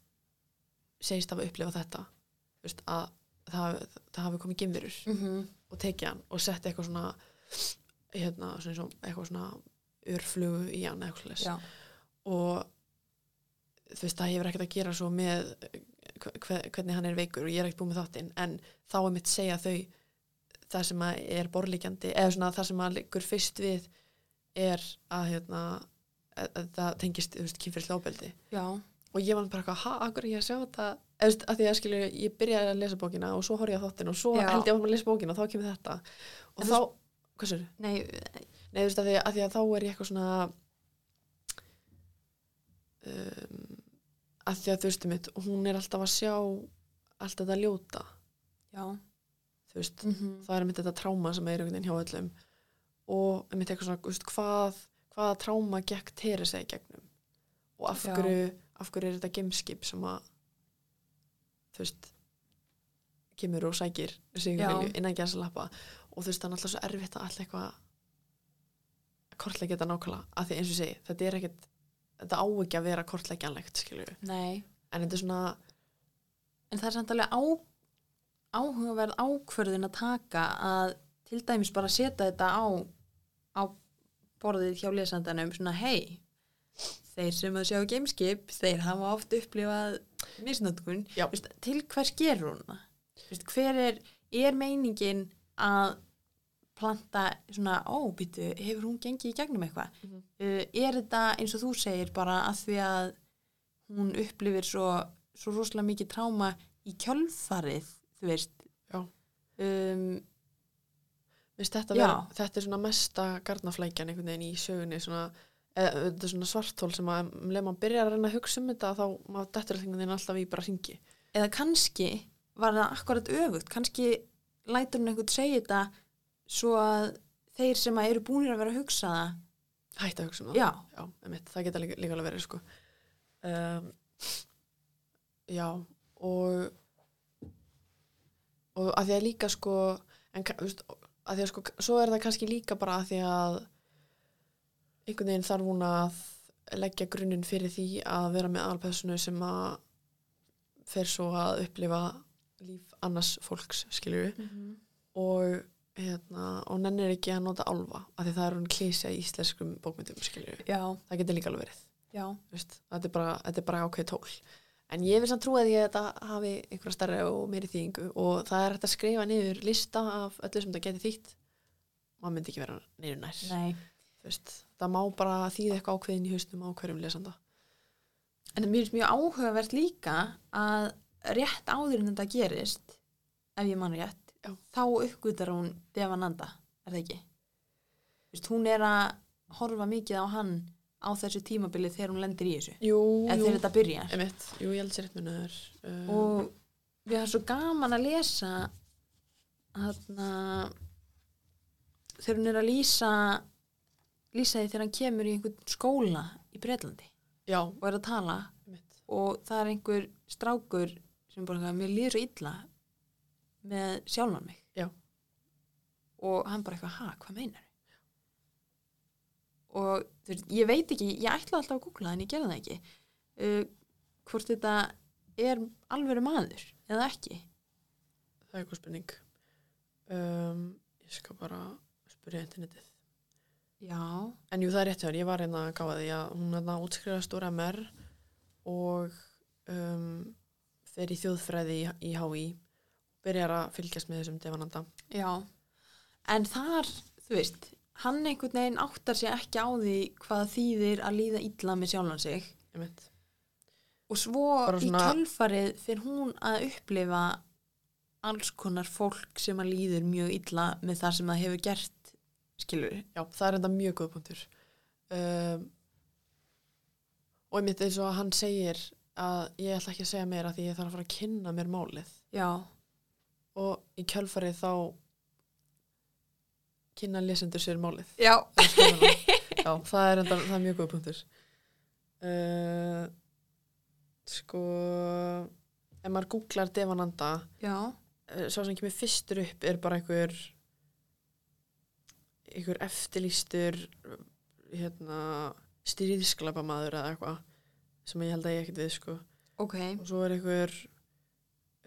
segist af að upplifa þetta Þú veist, að það, það hafi komið gemverur Mm -hmm. og tekið hann og sett eitthvað svona hérna, svona, og eitthvað svona örflugu í hann eitthvað. Já. og þú veist það hefur ekkert að gera svo með hve- hvernig hann er veikur og ég er ekkert búið með þáttinn en þá er mitt segja þau það sem að er borlíkjandi eða svona það sem að liggur fyrst við er að hérna að, að það tengist, þú veist, kynfyrslega ábeldi Já. og ég var bara eitthvað, ha, akkur ég að sjá þetta eða, þú veist, að því að skilju, ég byrjaði að lesa bókina og svo horfði ég á þáttin og svo Já. held ég að lesa bókina og þá kemur þetta og En þá, hvað sér, Nei, nei, þú veist, að því, að því að þá er ég eitthvað svona um, að því að þú veist mitt, hún er alltaf að sjá allt þetta ljóta já. Veist, Mm -hmm. það er mitt þetta tráma sem er einhvern veginn hjá öllum. Og mitt eitthvað svona, veist, hvað hvaða tráma gekk Teresa í gegnum? Og af hverju af hverju er þetta gemskip sem að þú veist kemur og sækir innan gæsa lappa og þú veist, það er alltaf svo erfitt að alltaf eitthvað að kortleggja þetta nákvæmlega. Af því eins og segi, þetta er ekkit þetta á ekki að vera kortleggjanlegt skilju, Nei. en þetta er svona En það er samt alveg á, áhugaverð ákvörðin að taka að til dæmis bara setja þetta á, á borðið hjá lesandanum svona hei, þeir sem að sjá gameskip, þeir hafa oft upplifað misnótkun. Já. Vist, til hvers gerur hún það? Hver er, er meiningin að planta svona, ó, býtu, hefur hún gengið í gegnum eitthvað? Mhm. uh, er þetta eins og þú segir bara að því að hún upplifir svo, svo rosalega mikið tráma í kjölfarið, þú veist um, þetta, vera, þetta er svona mesta garnaflækjan einhvern veginn í sögunni svona, eða, svona svartól sem að um leið maður byrjar að reyna að hugsa um þetta þá maður dettur einhvern veginn alltaf í bara hringi. Eða kannski var það akkurat öfugt, kannski lætur hún einhvern segja þetta svo að þeir sem að eru búinir að vera að hugsa það hætti að hugsa um það. Já, já einmitt, það geta líka, líka alveg verið sko. um, já og og að því að líka sko en veist, að því að sko svo er það kannski líka bara að því að einhvern veginn þarf hún að leggja grunninn fyrir því að vera með aðalpersonu sem að fer svo að upplifa líf annars fólks skilju og hérna, og nennir ekki að nota álfa af því það er hún klísja í íslenskum bókmyndum skilju, já, það getur líka alveg verið. Þetta er bara, bara ákveð tól en ég vil samt trúa því að þetta hafi einhverja starra og meiri þýðingu og það er hægt að skrifa niður lista af öllu sem það geti þýtt maður myndi ekki vera niður nær nei, það má bara þýða eitthvað ákveðin í haustum á hverjum lesanda en mér finnst mjög áhugavert líka að rétt áður en þetta gerist ef ég man rétt Já. þá uppgötar hún Devananda, er það ekki? Vist, hún er að horfa mikið á hann á þessu tímabili þegar hún lendir í þessu? Jú, eða þegar þetta byrjar? Emitt, jú, ég held sér rétt munnaður uh, og við erum svo gaman að lesa þarna þegar hún er að lýsa lýsa því þegar hann kemur í einhvern skóla í Breitlandi já, og er að tala. Mitt og það er einhver strákur sem bara, mér líður svo illa með sjálfan mig. Já. og hann bara eitthvað, ha, hvað meinar og veist, ég veit ekki ég ætla alltaf að googla en ég gerði það ekki. Uh, hvort þetta er alveg maður eða ekki? Það er eitthvað spurning. Um, ég skal bara spyrja internetið. Já, en jú það er rétt hjá þér, ég var hérna að gáða því að hún hérna útskrifast úr MR og um, fer í þjóðfræði í, í HÍ byrjar að fylgjast með þessum devananda. Já. En þar, þú veist hann einhvern veginn áttar sér ekki á því hvað þýðir að líða illa með sjálfan sig og svo í kjölfarið fyrir hún að upplifa alls konar fólk sem að líður mjög illa með það sem það hefur gert skilur Já, það er enda mjög góð punktur. Um, og einmitt eins og að hann segir að ég ætla ekki að segja meira því ég þarf að fara að kynna mér málið. já, Og í kjölfarið þá kynna lesendur sér málið. já. Já, það er enda, það er mjög góð punktur. Uh, sko, ef maður googlar Devananda, já uh, sá sem kemur fyrstur upp er bara einhver einhver eftirlýstur hérna styrðisklapamaður eða eitthvað sem ég held að ég ekkert við sko ok, og svo er einhver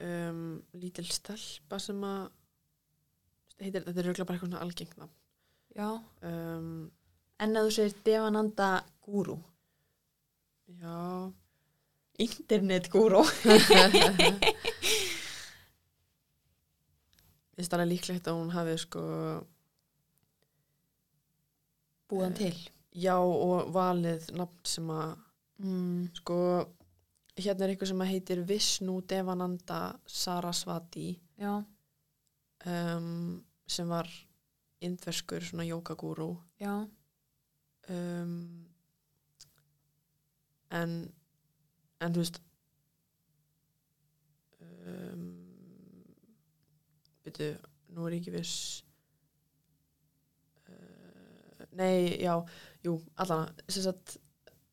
um, lítil stelpa sem að heitir, þetta er auðvitað bara eitthvað svona algengna já. Um, en að þú segir Devananda Guru? Já. Internet guru. *laughs* Finnst alveg líklegt að hún hafi sko búðan til. já og valið nafn sem að mm. sko hérna er eitthvað sem að heitir Vishnu Devananda Sarasvati. Já, um, sem var indverskur svona jókagúrú um, en en þú veist um, byrju, nú er ég ekki viss. Uh, nei, já jú, allan, sem sagt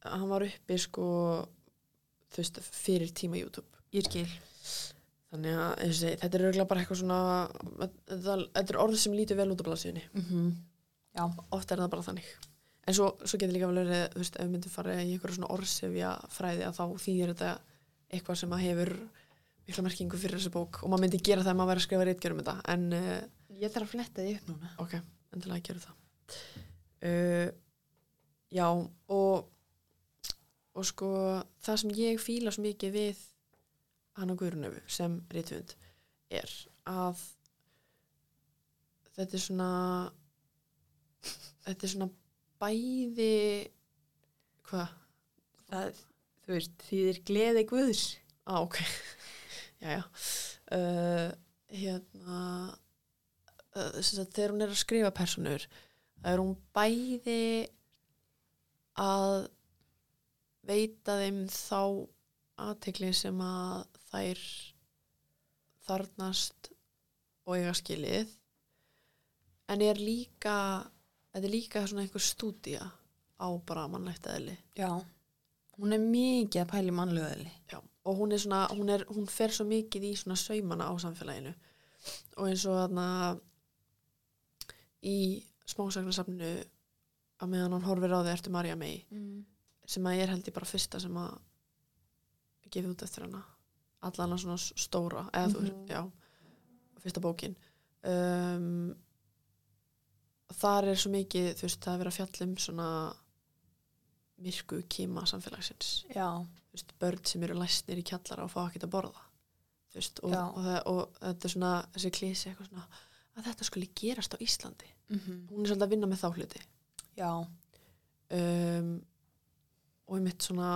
hann var uppi sko þú veist, fyrir tíma YouTube. Ég skil þannig að segi, þetta er örgulega bara eitthvað svona þetta, þetta er orð sem lítur vel út á blaðsíðunni. Mm já, oft er það bara þannig. En svo, svo getur líka vel verið þú veist, ef við myndum fara í einhverja svona orðsefja fræði að þá þýðir þetta eitthvað sem að hefur mikla merkingu fyrir þessu bók. Og maður myndi gera það ef maður væri að skrifa reitgjörum þetta en uh, ég þarf að fletta því upp núna. Ok, endilega að gera það. Uh, já og og sko það sem ég fíla svo mikið við Hanna Guðrunöfu sem reytvönd er að þetta er svona þetta er svona bæði hvað? þú veist, þýðir gleði guðs. Á, ok. *laughs* Já, já uh, hérna uh, þegar hún er að skrifa personur það er hún bæði að veita þeim þá aðtekli sem að þær þarnast og eiga skilið. En er líka þetta er líka svona einhver stúdía á bara mannlegt eðli. Já, hún er mikið að pæli mannlöðli Já, og hún er svona, hún, er, hún fer svo mikið í svona saumana á samfélaginu. Og eins og þarna í smásagnasafnu að meðan hann horfir á þig ertu Marja May mm. sem að ég er held ég bara fyrsta sem að gefið út eftir hana. Allan að svona stóra eða þú Mhm. veist, já fyrsta bókin. Um, þar er svo mikið þú veist, það er verið að fjalla um svona myrku kima samfélagsins. Já, þú veist, börn sem eru læsnir í kjallara og fá ekkert að borða. Þú veist, og, og, það, og þetta er svona þessi klísi eitthvað svona að þetta skuli gerast á Íslandi. Mm hún er svolítið að vinna með þá hluti. Já, um, og ég mitt svona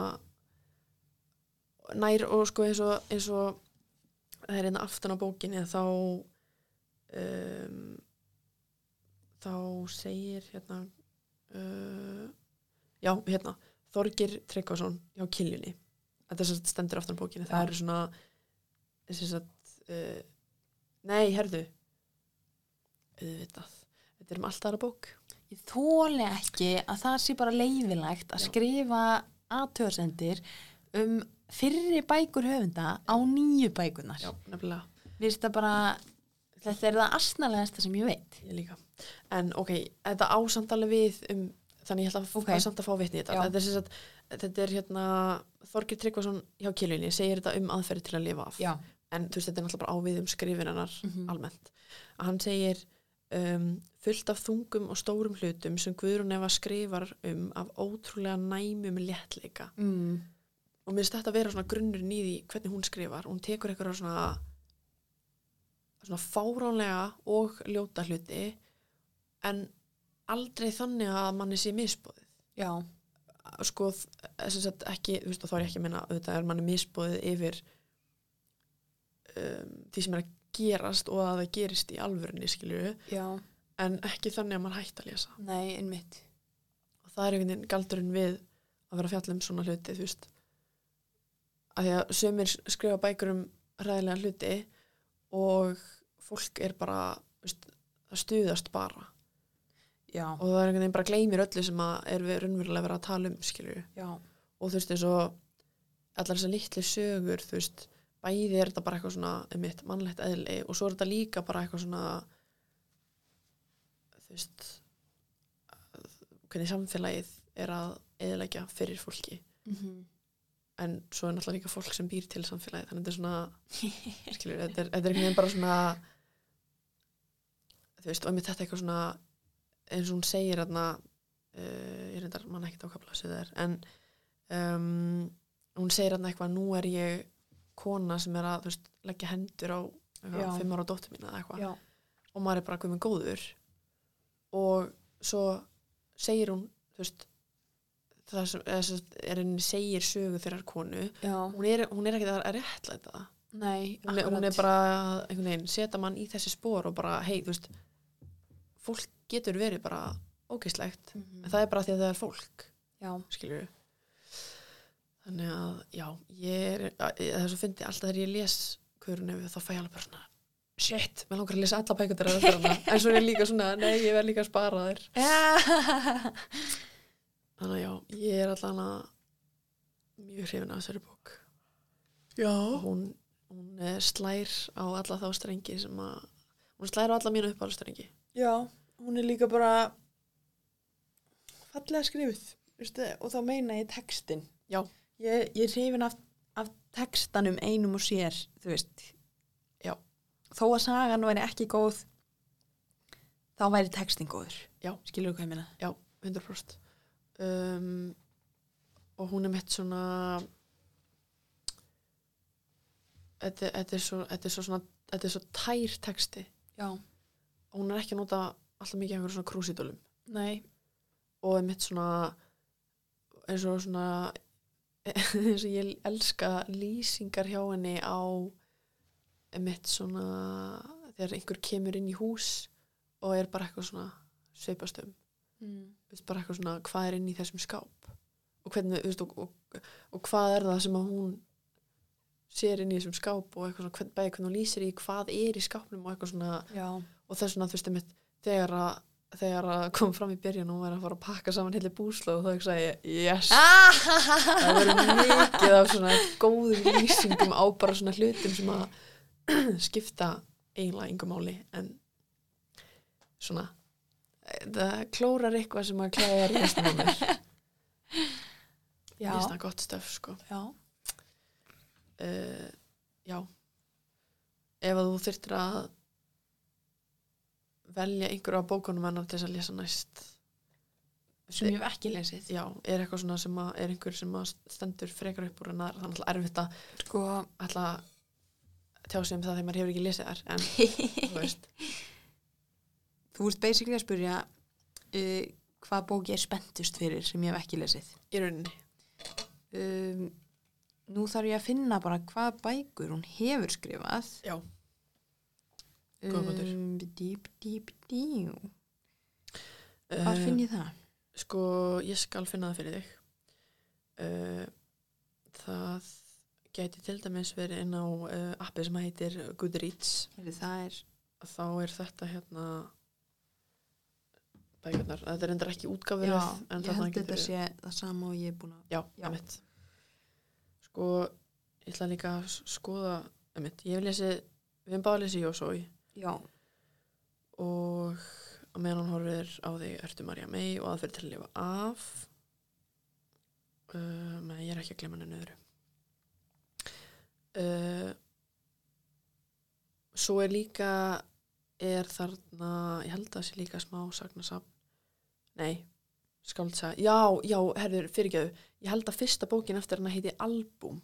nær og sko eins og, eins og það er hérna aftan á bókinni þá um, þá segir hérna uh, já, hérna Þorgir Tryggvason hjá Kiljunni. Þetta stendur aftan á bókinni. Það eru svona sagt uh, nei, herðu auðvitað, þetta er um alltaf aðra bók. Ég þóli ekki að það sé bara leifilegt að Já. skrifa aðtöðsendir um fyrri bækur höfunda á nýju bækunar já, nefnilega bara þetta er það asnalegasta sem ég veit Ég líka. En ok, þetta ásamtali við um, þannig ég ætla að, Ok. að samt að fá vitni þetta. Þetta er, sagt, þetta er hérna, Þorgir Tryggvason hjá Kilvinni segir þetta um aðferði til að lifa af. Já, En þú veist, þetta er náttúrulega bara ávið um skrifinarnar Mhm. almennt. Að hann segir um, fullt af þungum og stórum hlutum sem Guðrún Eva skrifar um af ótrúlega næmum léttleika. mm. Og mér finnst þetta að vera svona grunnurinn í því hvernig hún skrifar. Hún tekur eitthvað svona svona fáránlega og ljóta hluti en aldrei þannig að manni sé misbóðið já, sko, ekki þú veist, þá er ég ekki að minna, auðvitað er manni misbóðið yfir um, því sem er að gerast og að það gerist í alvörunni, skilju já, en ekki þannig að mann hægt að lesa. Nei, einmitt. Og það er einhvern veginn galdurinn við að vera að fjalla um svona hluti, þú veist að því að sömur skrifa bækur um ræðilega hluti og fólk er bara veist, það stuðast bara. Já, og það er einhvern veginn bara gleymir öllu sem að er við raunverulega verið að tala um skilju og þú veist eins og allar þessar litlu sögur þú veist, bæði er þetta bara eitthvað svona um mitt mannlegt eðli og svo er þetta líka bara eitthvað svona þú veist hvernig samfélagið er að eðilegja fyrir fólki. Mm en svo er náttúrulega líka fólk sem býr til samfélagið þannig að þetta er svona *laughs* þetta er, þetta er einhvern veginn bara svona þú veist, og einmitt þetta eitthvað svona eins og hún segir þarna uh, ég reyndar mann ekkert ákafla sem það er en um, hún segir þarna eitthvað nú er ég kona sem er að þú veist, leggja hendur á fimm ára dóttur mína eða eitthvað. Og maður er bara með góður. Og svo segir hún þú veist það sem, sem er henni segir sögu þeirrar konu. Hún er, hún er ekki að réttlæta það. Nei, hún er, hún er bara einhvern veginn, setja mann í þessi spór og bara, hei, þú veist fólk getur verið bara ógeislegt, mm en það er bara því að það er fólk Já, skilur þannig að, já, ég er það er svo fyndi, alltaf þegar ég les ef þá fæ ég alveg bara svona shit, mér langar að lesa alla bækundir *laughs* en svo er ég líka svona, nei, ég verð líka að spara þér *laughs* þannig að já, ég er allan að mjög hrifin af þessari bók já. hún, hún slær á alla þá strengi sem að hún slær á alla mínu uppáhaldstrengi Já, hún er líka bara fallega skrifuð veistu, og þá meina ég textin Já. Ég, ég er hrifin af, af textanum einum og sér þú veist Já. Þó að sagan væri ekki góð þá væri textin góður Já. Skilur hvað ég meina 100% um, og hún er mitt svona þetta, er svo, þetta er svo svona þetta er svo tær texti. Já, og hún er ekki að nota alltaf mikið einhverjum svona krúsidölum nei. Og er mitt svona eins og svona *laughs* eins og ég elska lýsingar hjá henni á mitt svona þegar einhver kemur inn í hús og er bara eitthvað svona sveipast um mm. veist, bara eitthvað svona hvað er inn í þessum skáp og hvernig, veist, og, og, og hvað er það sem að hún sér inn í þessum skáp og eitthvað svona, hvern, bæði hvernig hún lýsir í hvað er í skápnum og eitthvað svona Já, og þess vegna, þú veist, einmitt, þegar að þegar að kom fram í byrjun og var að fara að pakka saman heilir búsla og þá ekki ég, yes ah! það verður mikið af svona góðum lýsingum á bara svona hlutum sem að *clears throat* skipta eiginlega yngum máli en svona það klórar eitthvað sem að klæða restum á mér. *laughs* Já, Mér finnst það gott stöf sko. Já. Uh, já. Ef að þú þyrftir að velja einhverju á bókunum hennar til þess að lesa næst. Sem ég hef ekki lesið. Já, er eitthvað svona sem að er einhver sem að stendur frekar upp úr en það er þannig erfitt að Sko, að tjá sig um það þegar maður hefur ekki lesið þar en *laughs* þú veist, þú ert basically að spurja uh, hvað bók ég er spenntust fyrir sem ég hef ekki lesið. Í rauninni. Um, nú þarf ég að finna bara hvað bækur hún hefur skrifað. Já, Góða punktur. um, dýp, dýp, dýp hvað uh, finn ég það? sko, ég skal finna það fyrir þig. Uh, það gæti til dæmis verið inn á uh, appi sem heitir Goodreads. Það er þá er þetta hérna bækurnar. Þetta er endur ekki en ég held þetta getur- sé það sama og ég er búin að Já, Já. emitt. Sko, ég ætla líka að skoða, emitt, ég hef lesið, við hefum báða lesið Jósói og á meðan hann horfir á þig ertu Marja May og aðferð til að lifa af uh, menn ég er ekki að glemma henni öðru uh, svo er líka er þarna ég held að það sé líka smá sagnasafn nei, skáldsa já, já, herður, fyrirgjöðu ég held að fyrsta bókin eftir hana heiti Album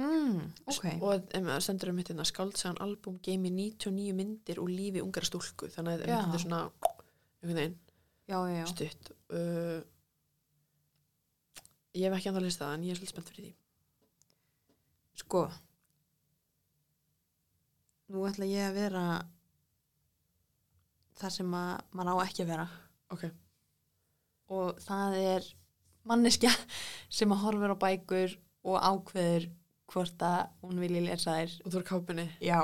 mm, ok. og um, það stendur um hérna skáldsagan album geimi 99 myndir úr lífi ungar stúlku. Þannig að þetta er svona einhvern veginn. Stutt. Uh, ég hef ekki að lista það en ég er svolítið spennt fyrir því. Sko Nú ætla ég að vera það sem að maður á ekki að vera. Ok, og það er manneskja *laughs* sem að horfir á bækur og ákveður hvort að hún vilji lesa þær og þú er kápunni Já,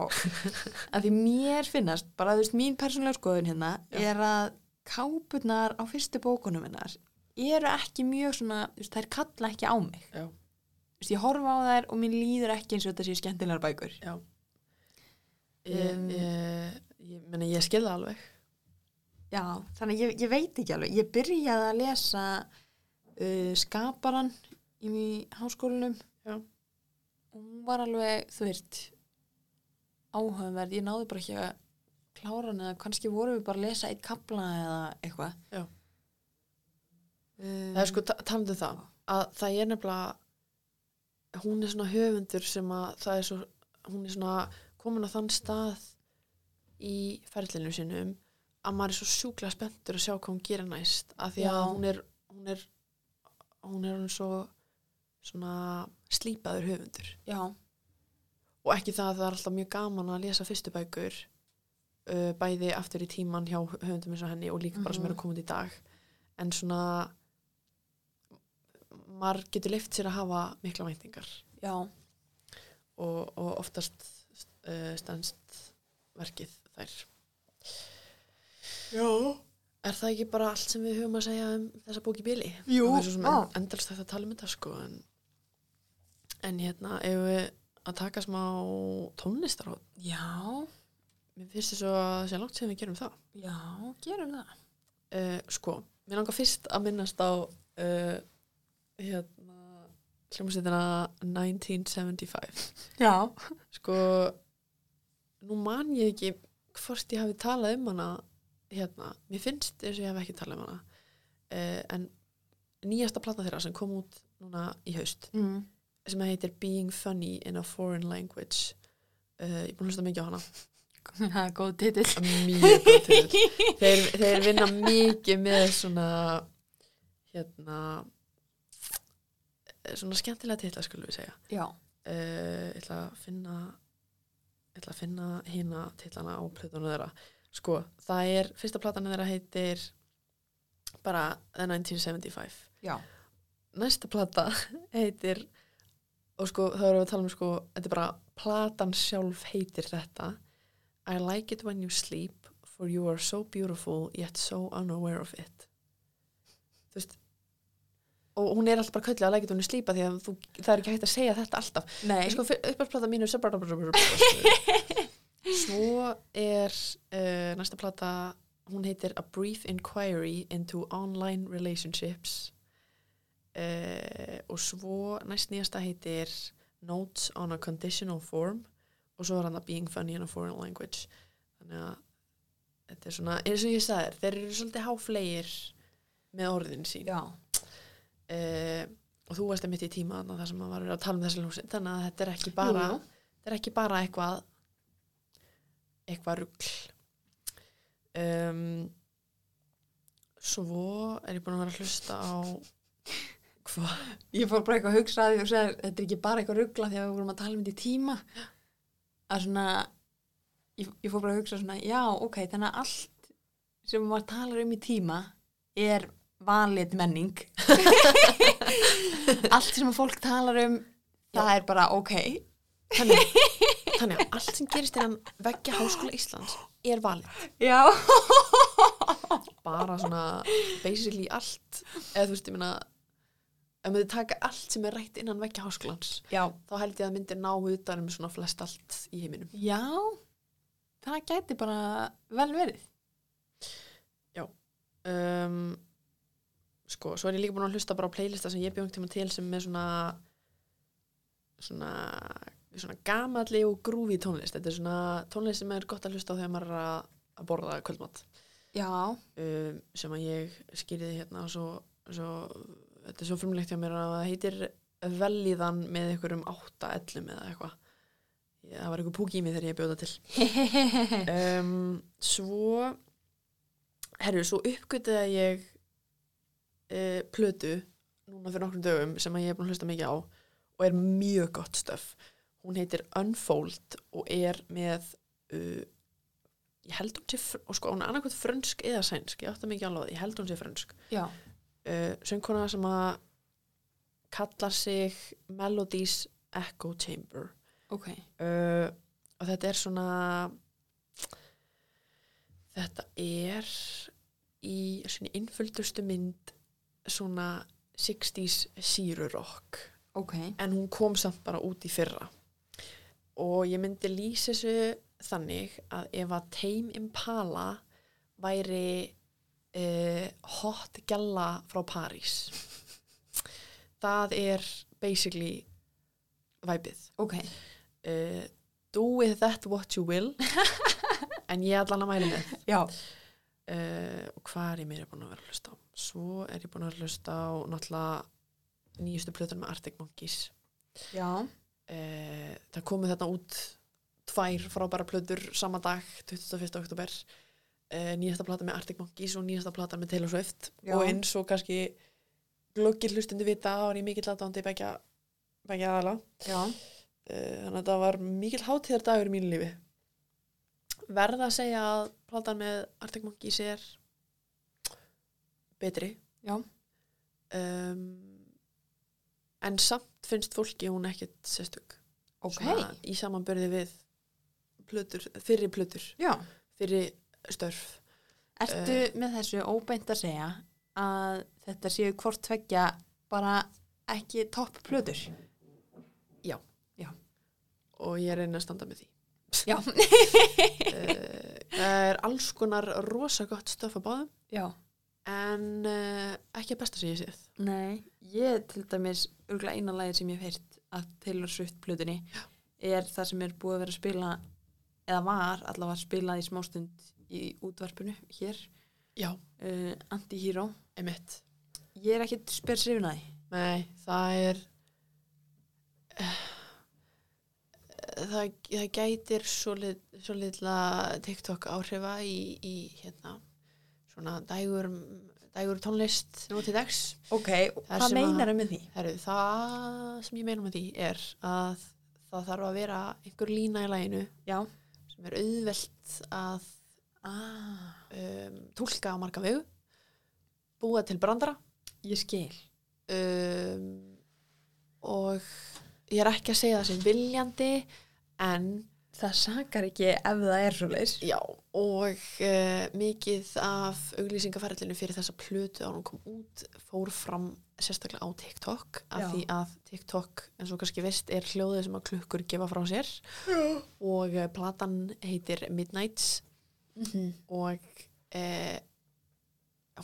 *laughs* að því mér finnast, bara þú veist, mín persónlega skoðun hérna Já. er að kápunar á fyrstu bókunum hennar eru ekki mjög svona, þær kalla ekki á mig. já, ég horfa á þær og mér líður ekki eins og þetta séu skemmtilegar bækur. já ég, Um, ég, ég, ég skil það alveg Já, þannig ég, ég veit ekki alveg. Ég byrjaði að lesa uh, skaparan í háskólanum. Já. Og hún var alveg, þú veist, áhugaverð. Ég náði bara ekki að klára hann eða kannski vorum við bara að lesa eitt kapla eða eitthvað. Já. Um, það er sko talandi um það að það er nefnilega hún er svona höfundur sem að það er svo, hún er svona komin á þann stað í ferlinu sinum að maður er svo sjúklega spenntur að sjá hvað hún gerir næst af því að hún er hún er hún er hún svo svona slípaður höfundur. Já, og ekki það að það er alltaf mjög gaman að lesa fyrstu bækur uh, bæði aftur í tíman hjá höfundum eins og henni og líka bara sem Mhm. eru komið í dag. En svona maður getur leift sér að hafa mikla væntingar. Já, og, og oftast uh, stendst verkið þær já, Er það ekki bara allt sem við höfum að segja um þessa bóki bíli? Jú, Það er svo sem en, endalst þetta að tala um þetta sko en, en hérna ef við að taka smá tónlistarhótt já, mér finnst þess að það sé langt sem við gerum það. Já, gerum það. uh, sko, mér langar fyrst að minnast á uh, hérna hljómsveitina 1975 Já, sko nú man ég ekki hvort ég hafi talað um hana hérna, mér finnst eins og ég hef ekki talað um hana uh, en nýjasta plata þeirra sem kom út núna í haust mm. sem heitir Being Funny in a Foreign Language uh, ég búin að hlusta mikið á hana. Það er góð titill. mjög góð til þeir, þeir vinna *laughs* mikið með svona hérna svona skemmtilega titla skulum við segja. Já, uh, ég ætla að finna ég ætla að finna hína titlana á plötunum þeirra sko, það er, fyrsta platan þeirra heitir bara The 1975 já, næsta plata heitir og sko, þá erum við að tala um sko þetta er bara, platan sjálf heitir þetta I like it when you sleep for you are so beautiful yet so unaware of it þú veist og hún er alltaf bara köllu að you sleep af því að þú, það er ekki hægt að segja þetta alltaf nei, sko, uppáðsplata mínu er svo er uh, næsta plata hún heitir A Brief Inquiry into Online Relationships. Uh, og svo næst nýjasta heitir Notes on a Conditional Form og svo er hann að Being Funny in a Foreign Language. Þannig að þetta er svona, eins og ég sagði þeir eru svolítið háflegir með orðin sín. Uh, og þú varst einmitt í tíma þarna þar sem maður var að tala um þessi ljósin þannig að þetta er ekki bara jú. þetta er ekki bara eitthvað eitthvað rugl um, svo er ég búin að vera að hlusta á hvað Ég fór bara eitthvað að hugsa að því segja, þetta er ekki bara eitthvað ruggla því að við vorum að tala um þetta í tíma. Að svona, ég, ég fór bara að hugsa svona, já, ok, þannig að allt sem maður talar um í tíma er valið menning. *laughs* allt sem að fólk talar um, það er bara ok. þannig, þannig að allt sem gerist innan veggja Háskóla Íslands er valið Já. bara svona basically allt eða þú veist, ég meina ef maður taka allt sem er rætt innan vekja háskólans Já. þá held ég að myndir ná utan um svona flest allt í heiminum Já, það gæti bara vel verið. um, sko, svo er ég líka búin að hlusta bara á playlista sem ég bjóðum tíma til sem er svona svona svona gamalli og grúfi tónlist. Þetta er svona tónlist sem er gott að hlusta á þegar maður er að, að borða kvöldmatt Já. um, sem að ég skýriði hérna og svo, svo þetta er svo frumlegt hjá mér að það heitir velíðan með einhverjum 8-11 eða eitthvað. Það var einhver púk í mig þegar ég bjóða til. *laughs* Um, svo herru, svo uppgötuði ég uh, plötu núna fyrir nokkrum dögum sem að ég er búin að hlusta mikið á og er mjög gott stöf hún heitir Unfold og er með uh, ég held hún sé fr- og sko hún er annarkvæmt frönsk eða sænsk, ég átta mikið alveg ég held hún sé frönsk. Uh, söngkona sem að kallar sig Melodies Echo Chamber. Ok. uh, og þetta er svona þetta er í svona innföldustu mynd svona 60s sírurokk Ok. en hún kom samt bara út í fyrra og ég myndi lýsa þessu þannig að ef að Tame Impala væri uh, hot galla frá París það er basically væpið Ok. uh, do with that what you will *laughs* en ég allan að mæli með Já. uh, og hvað er ég meira búin að vera að hlusta á svo er ég búin að vera að hlusta á náttúrulega nýjustu plötur með Arctic Monkeys Já. Uh, það komið þarna út tvær frábæra plötur sama dag 21. oktober uh, nýjasta plata með Arctic Monkeys og nýjasta plata með Taylor Swift Já. og eins og kannski glöggir hlustundi vita þá er ég mikill aðdándi begja, aðala Já. Uh, þannig að þetta var mikill hátíðardagur í mínu lífi verða að segja að platan með Arctic Monkeys er betri um, en samt finnst fólki hún ekkit sérstök Ok. Svona í samanbörði við plötur, fyrri plötur Já. fyrri störf Ertu með þessu óbeint að segja að þetta séu hvort tveggja bara ekki topp plötur? og ég reyna að standa með því Já. uh, *laughs* það er alls konar rosa gott stöf að báðum Já. en uh, ekki að besta sem ég séð Nei, ég til dæmis örgulega eina lagið sem ég hef heyrt að Taylor Swift plötunni. Er það sem er búið að vera að spila eða var allavega að spila í smástund í útvarpinu hér. Já, uh, Anti-Hero. Ég er ekkit spyr srifin að því. Nei, það er eh, það, það gætir svo, lit, svo litla TikTok áhrifa í, í hérna svona dægur, dægur tónlist nú til dags. Ok, Það hvað sem að- meinar með því? Heru, það sem ég meina með því er að það þarf að vera einhver lína í læginu Já sem er auðvelt að ah, um, tólka á marga vegu búa til brandara Ég skil um, og ég er ekki að segja það sem viljandi en Það sakar ekki ef það er svo leis já og uh, mikið af auglýsingaferðlinu fyrir þessa plötu á hún kom út fór fram sérstaklega á TikTok af Já. því að TikTok eins og kannski veist er hljóðið sem að klukkur gefa frá sér. Og uh, platan heitir Midnights. Mm -hmm. og uh,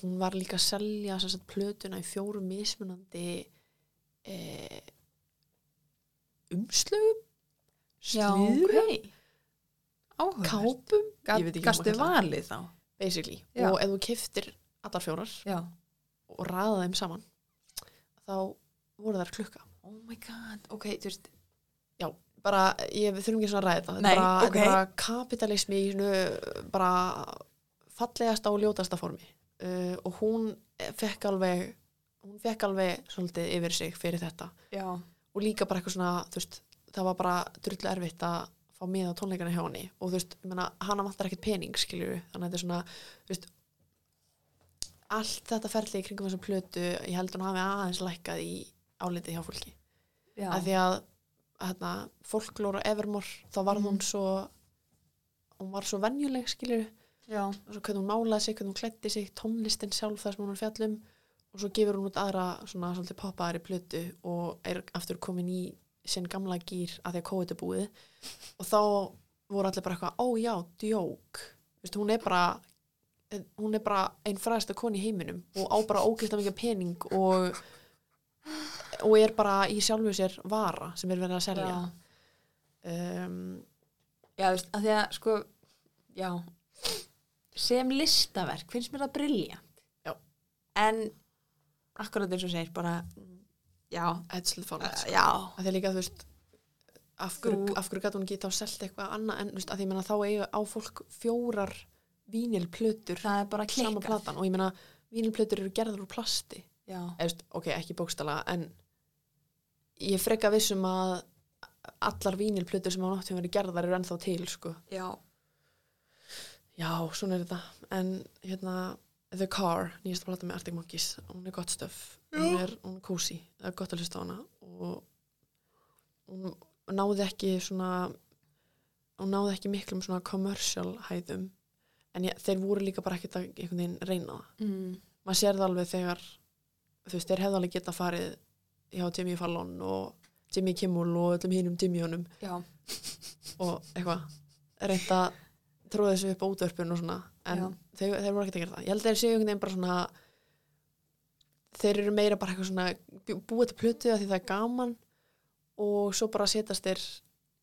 hún var líka að selja sagt, plötuna í fjórum mismunandi uh, umslögum Já, slíðrum, ok. Áhugavert. Kápum Gastu það. valið þá? basically. Já. og ef þú kiftir allar fjórar Já. og ræða þeim saman þá voru þær klukka. Oh my god, ok, þú veist bara, ég, þurfum ekki svona að ræða þetta. Bara, ok. þetta er bara kapitalismi bara fallegasta og ljótasta formi. Uh, og hún fekk alveg hún fekk alveg svolítið yfir sig fyrir þetta. Já. Og líka bara eitthvað svona, þú veist það var bara drullu erfitt að fá með á tónleikana hjá henni. Og þú veist, ég meina, hana vantar ekkert pening skilju, þannig að þetta er svona veist allt þetta ferli í kringum þessa plötu ég held hún hafi aðeins lækkað í álitið hjá fólki. Já, af því að hérna, folklóra Evermore þá var hún Mhm. svo hún var svo venjuleg skilju og svo hvernig hún málaði sig, hvernig hún klætti sig tónlistin sjálf það sem hún er að fjallum. Og svo gefur hún út aðra svona svolítið poppaðari plötu og er aftur komin í sinn gamla gýr að því að COVID er búið og þá voru allir bara eitthvað, ó já, djók Vistu, hún er bara hún er bara einn fræðasta koni í heiminum og á bara ógæsta mikið pening og og er bara í sjálfu sér vara sem er verið að selja já. um, Já, þú veist, að því að sko, já, sem listaverk finnst mér það briljant. Já. En, akkurat eins og segir, bara, já, Edslu fórlægt já, að því líka þú veist af hverju, Þú- gæti hún ekki þá selt eitthvað annað en veist, því ég meina þá eiga á fólk fjórar vínilplötur það er bara sama klikkað. platan. Og ég meina vínilplötur eru gerðar úr plasti. Veist, ok, ekki bókstala en ég er freka vissum að allar vínilplötur sem á náttum verið gerðar eru ennþá til sko. já, já, svona er þetta. En hérna The Car, nýjasta plata með Arctic Monkeys. Hún er gott stöf, hún er, hún er cozy. Það er gott að hlusta á hana. Og hún náði ekki svona hún náði ekki miklum svona commercial hæðum. En ég, þeir voru líka bara ekkert að einhvern veginn reyna það. Mm, maður sér það alveg þegar þú veist, þeir hefðu alveg geta farið hjá Jimmy Fallon og Jimmy Kimmel og öllum hinum Jimmyunum já, og eitthvað reynda að tróða þessu upp á útvörpun og svona en þeir, þeir voru ekkert að gera það. Ég held að þeir séu einhvern veginn bara svona þeir eru meira bara eitthvað svona bú- búið til plötu að því það er gaman og svo bara setast þeir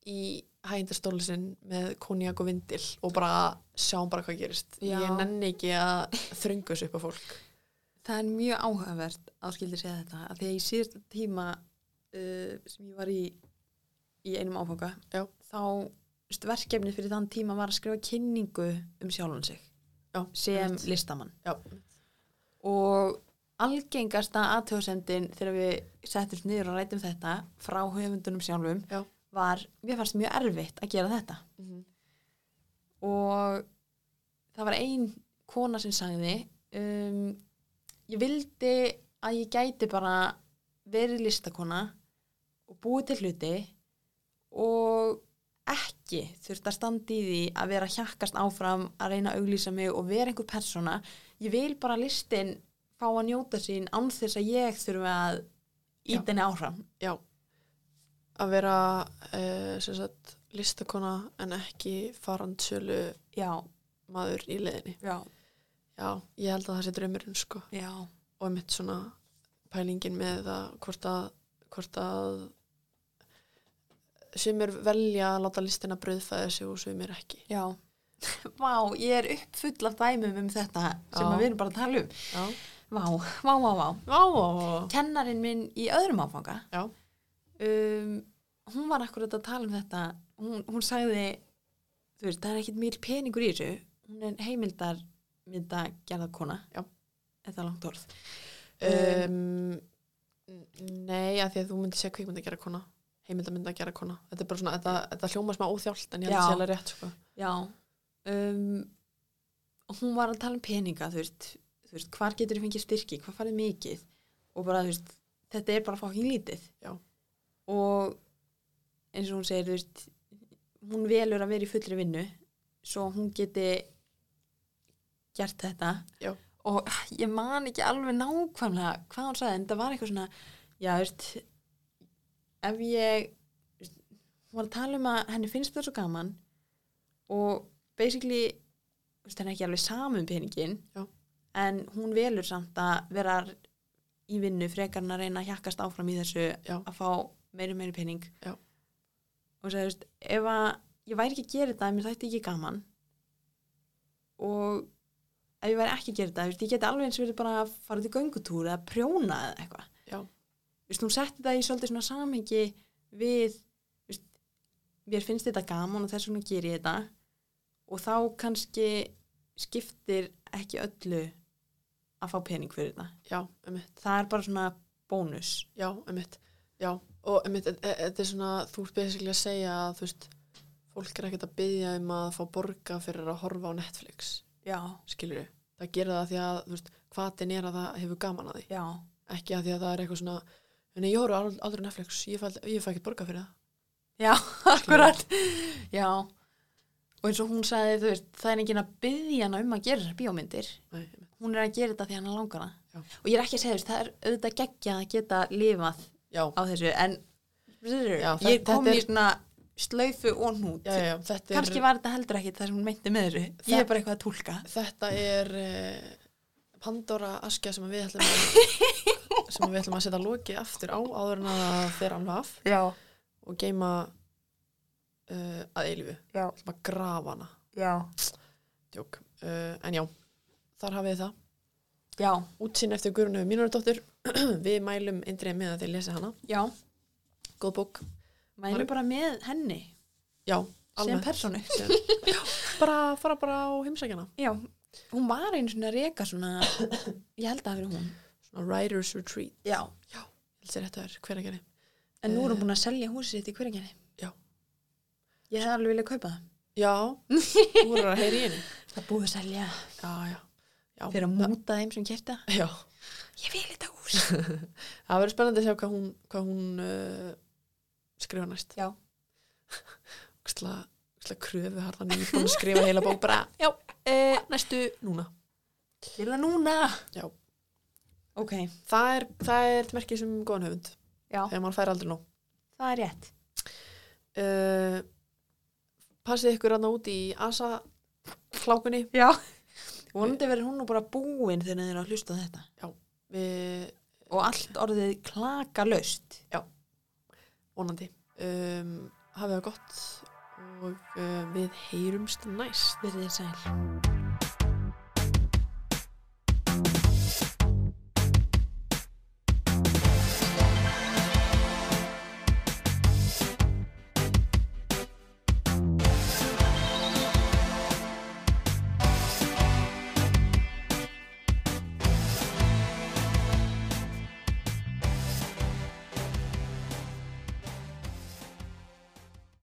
í hægindastóli sinn með konjak og vindil og bara sjáum bara hvað gerist. Já. ég nenni ekki að þröngu þessu upp á fólk. Það er mjög áhugavert að skildi segja þetta, að því að í síðasta tíma uh, sem ég var í í einum áfanga, Já. þá verkefni fyrir þann tíma var að skrifa kynningu um sjálfan sig Já, sem einmitt. listamann Já, og algengasta aðtöðsendin þegar við settumst niður og rætum þetta frá höfundunum sjálfum Já. var, mér fannst mjög erfitt að gera þetta Mhm. og það var ein kona sem sagði um, ég vildi að ég gæti bara verið listakona og búið til hluti og ekki þurft að standa í því að vera hjakkast áfram að reyna að auglýsa mig og vera einhver persóna. Ég vil bara listin fá að njóta sín án þess að ég þurfi að íta henni áfram. Já. Að vera uh, listakona en ekki farandsölu já, maður í leðinni já, já, ég held að það sé draumurinn sko. Já, og mitt svona pælingin með að hvort að hvort að sumir velja að láta listina brauðfæða sig og sumir ekki. Já. *laughs* Vá, ég er uppfull af dæmum um þetta sem við erum bara að tala um. Já, Vá, vá, vá, vá. Vá. Kennarinn minn í öðrum áfanga já, um, hún var akkurat að tala um þetta. Hún, hún sagði veist, það er ekkit mjög peningur í þessu. Hún er heimildar mynda gerðarkona er langt orð? Um, nei, að því að þú myndir segja kvikmynd að heimildamynd að gera kona. Þetta er bara svona, þetta, þetta hljóma smá óþjált en ég held að sé alveg rétt sko. Já. Um, hún var að tala um peninga þú veist, þú veist hvar getur þið fengið styrki, hvað farið mikið? Og bara þú veist, þetta er bara fokkin lítið. Já. og eins og hún segir þú veist, hún velur að vera í fullri vinnu svo hún geti gert þetta. Já. og ég man ekki alveg nákvæmlega hvað hún sagði en það var eitthvað svona já, þú veist ef ég var að tala um að henni finnst það svo gaman og basically henni er ekki alveg saman peningin Já. en hún velur samt að vera í vinnu frekar en að reyna að hjakkast áfram í þessu Já. að fá meiri meiri pening Já. og sagði, þú veist, ef að ég væri ekki að gera þetta, mér þætti ekki gaman og ef ég væri ekki að gera þetta, þú veist, ég geti alveg eins verið bara að fara til göngutúr eða prjóna eða eitthvað veist, hún setti þetta í svolítið svona samhengi við veist, mér finnst þetta gaman og þess vegna ger ég þetta. Og þá kannski skiptir ekki öllu að fá pening fyrir þetta. Já, emitt, það er bara svona bónus. Já, emitt já, og emitt, e- e- þetta er svona þú ert basically að segja að þú veist fólk er ekkert að byggja um að fá borga fyrir að horfa á Netflix. Já, skilur við, það gera það því að þú veist, hvaðin er að það hefur gaman að því. Já, ekki að því að það er eitthvað svona en ég horfa ald- aldrei Netflix, ég fæ, ég fæ ekki borga fyrir það. Já, akkurat. Já, og eins og hún sagði, veist, það er enginn að byggja hana um að gera þessar bíómyndir. Nei, hún er að gera þetta því hann langar hana. Já. og ég er ekki að segja, veist, það er auðvitað geggja að geta lifað já, á þessu en Já, ég þetta- kom í er- svona slaufu og er, kannski var þetta heldur ekki það sem hún meinti með þessu. Ég Það- er bara eitthvað að tólka þetta er uh, Pandora askja sem við ætlum að *laughs* sem við ætlum að setja loki aftur á áður en að það fer alveg af. Já, og geima uh, að eilífu. Já, ætlum að grafa hana. Já, Djók. Uh, en já, þar hafið þið það. Já, útsinn eftir Guðrunu Mínardóttur *clears throat* við mælum eindrið með að þið lesi hana. Já. Góð bók, mælum bara með henni. Já, sem alveg. personu bara fara bara á heimsækjana já, hún var einu svona reka svona ég held að það verið hún. Svona writer's retreat. Já, held sér þetta er hver að gera en nú er hún búin að selja húsið sitt í hverjangenni Já. ég hef alveg viljað kaupa það. Já, *laughs* þú voru að heyri henni. Það er búið að selja. Já, já, já, fyrir að múta þeim sem kæfti það já. ég vil þetta hús. *laughs* Það verður spennandi að sjá hvað hún, hvað hún uh, skrifa næst. Já, úksla kröfu harðan í búin að skrifa heila bók bara, já, uh, næstu núna? Vil það núna. Já, ok, það er, það er merkið sem góðan höfund. Já, þegar mann fær aldrei nóg. Það er rétt. Uh, passið ykkur aðna út í asa klákunni já. Vonandi verður hún nú bara búin þegar þeir eru að hlusta á þetta. Við og allt orðið klaka löst vonandi. Um, hafið það gott og uh, við heyrumst næst. Verðið sæl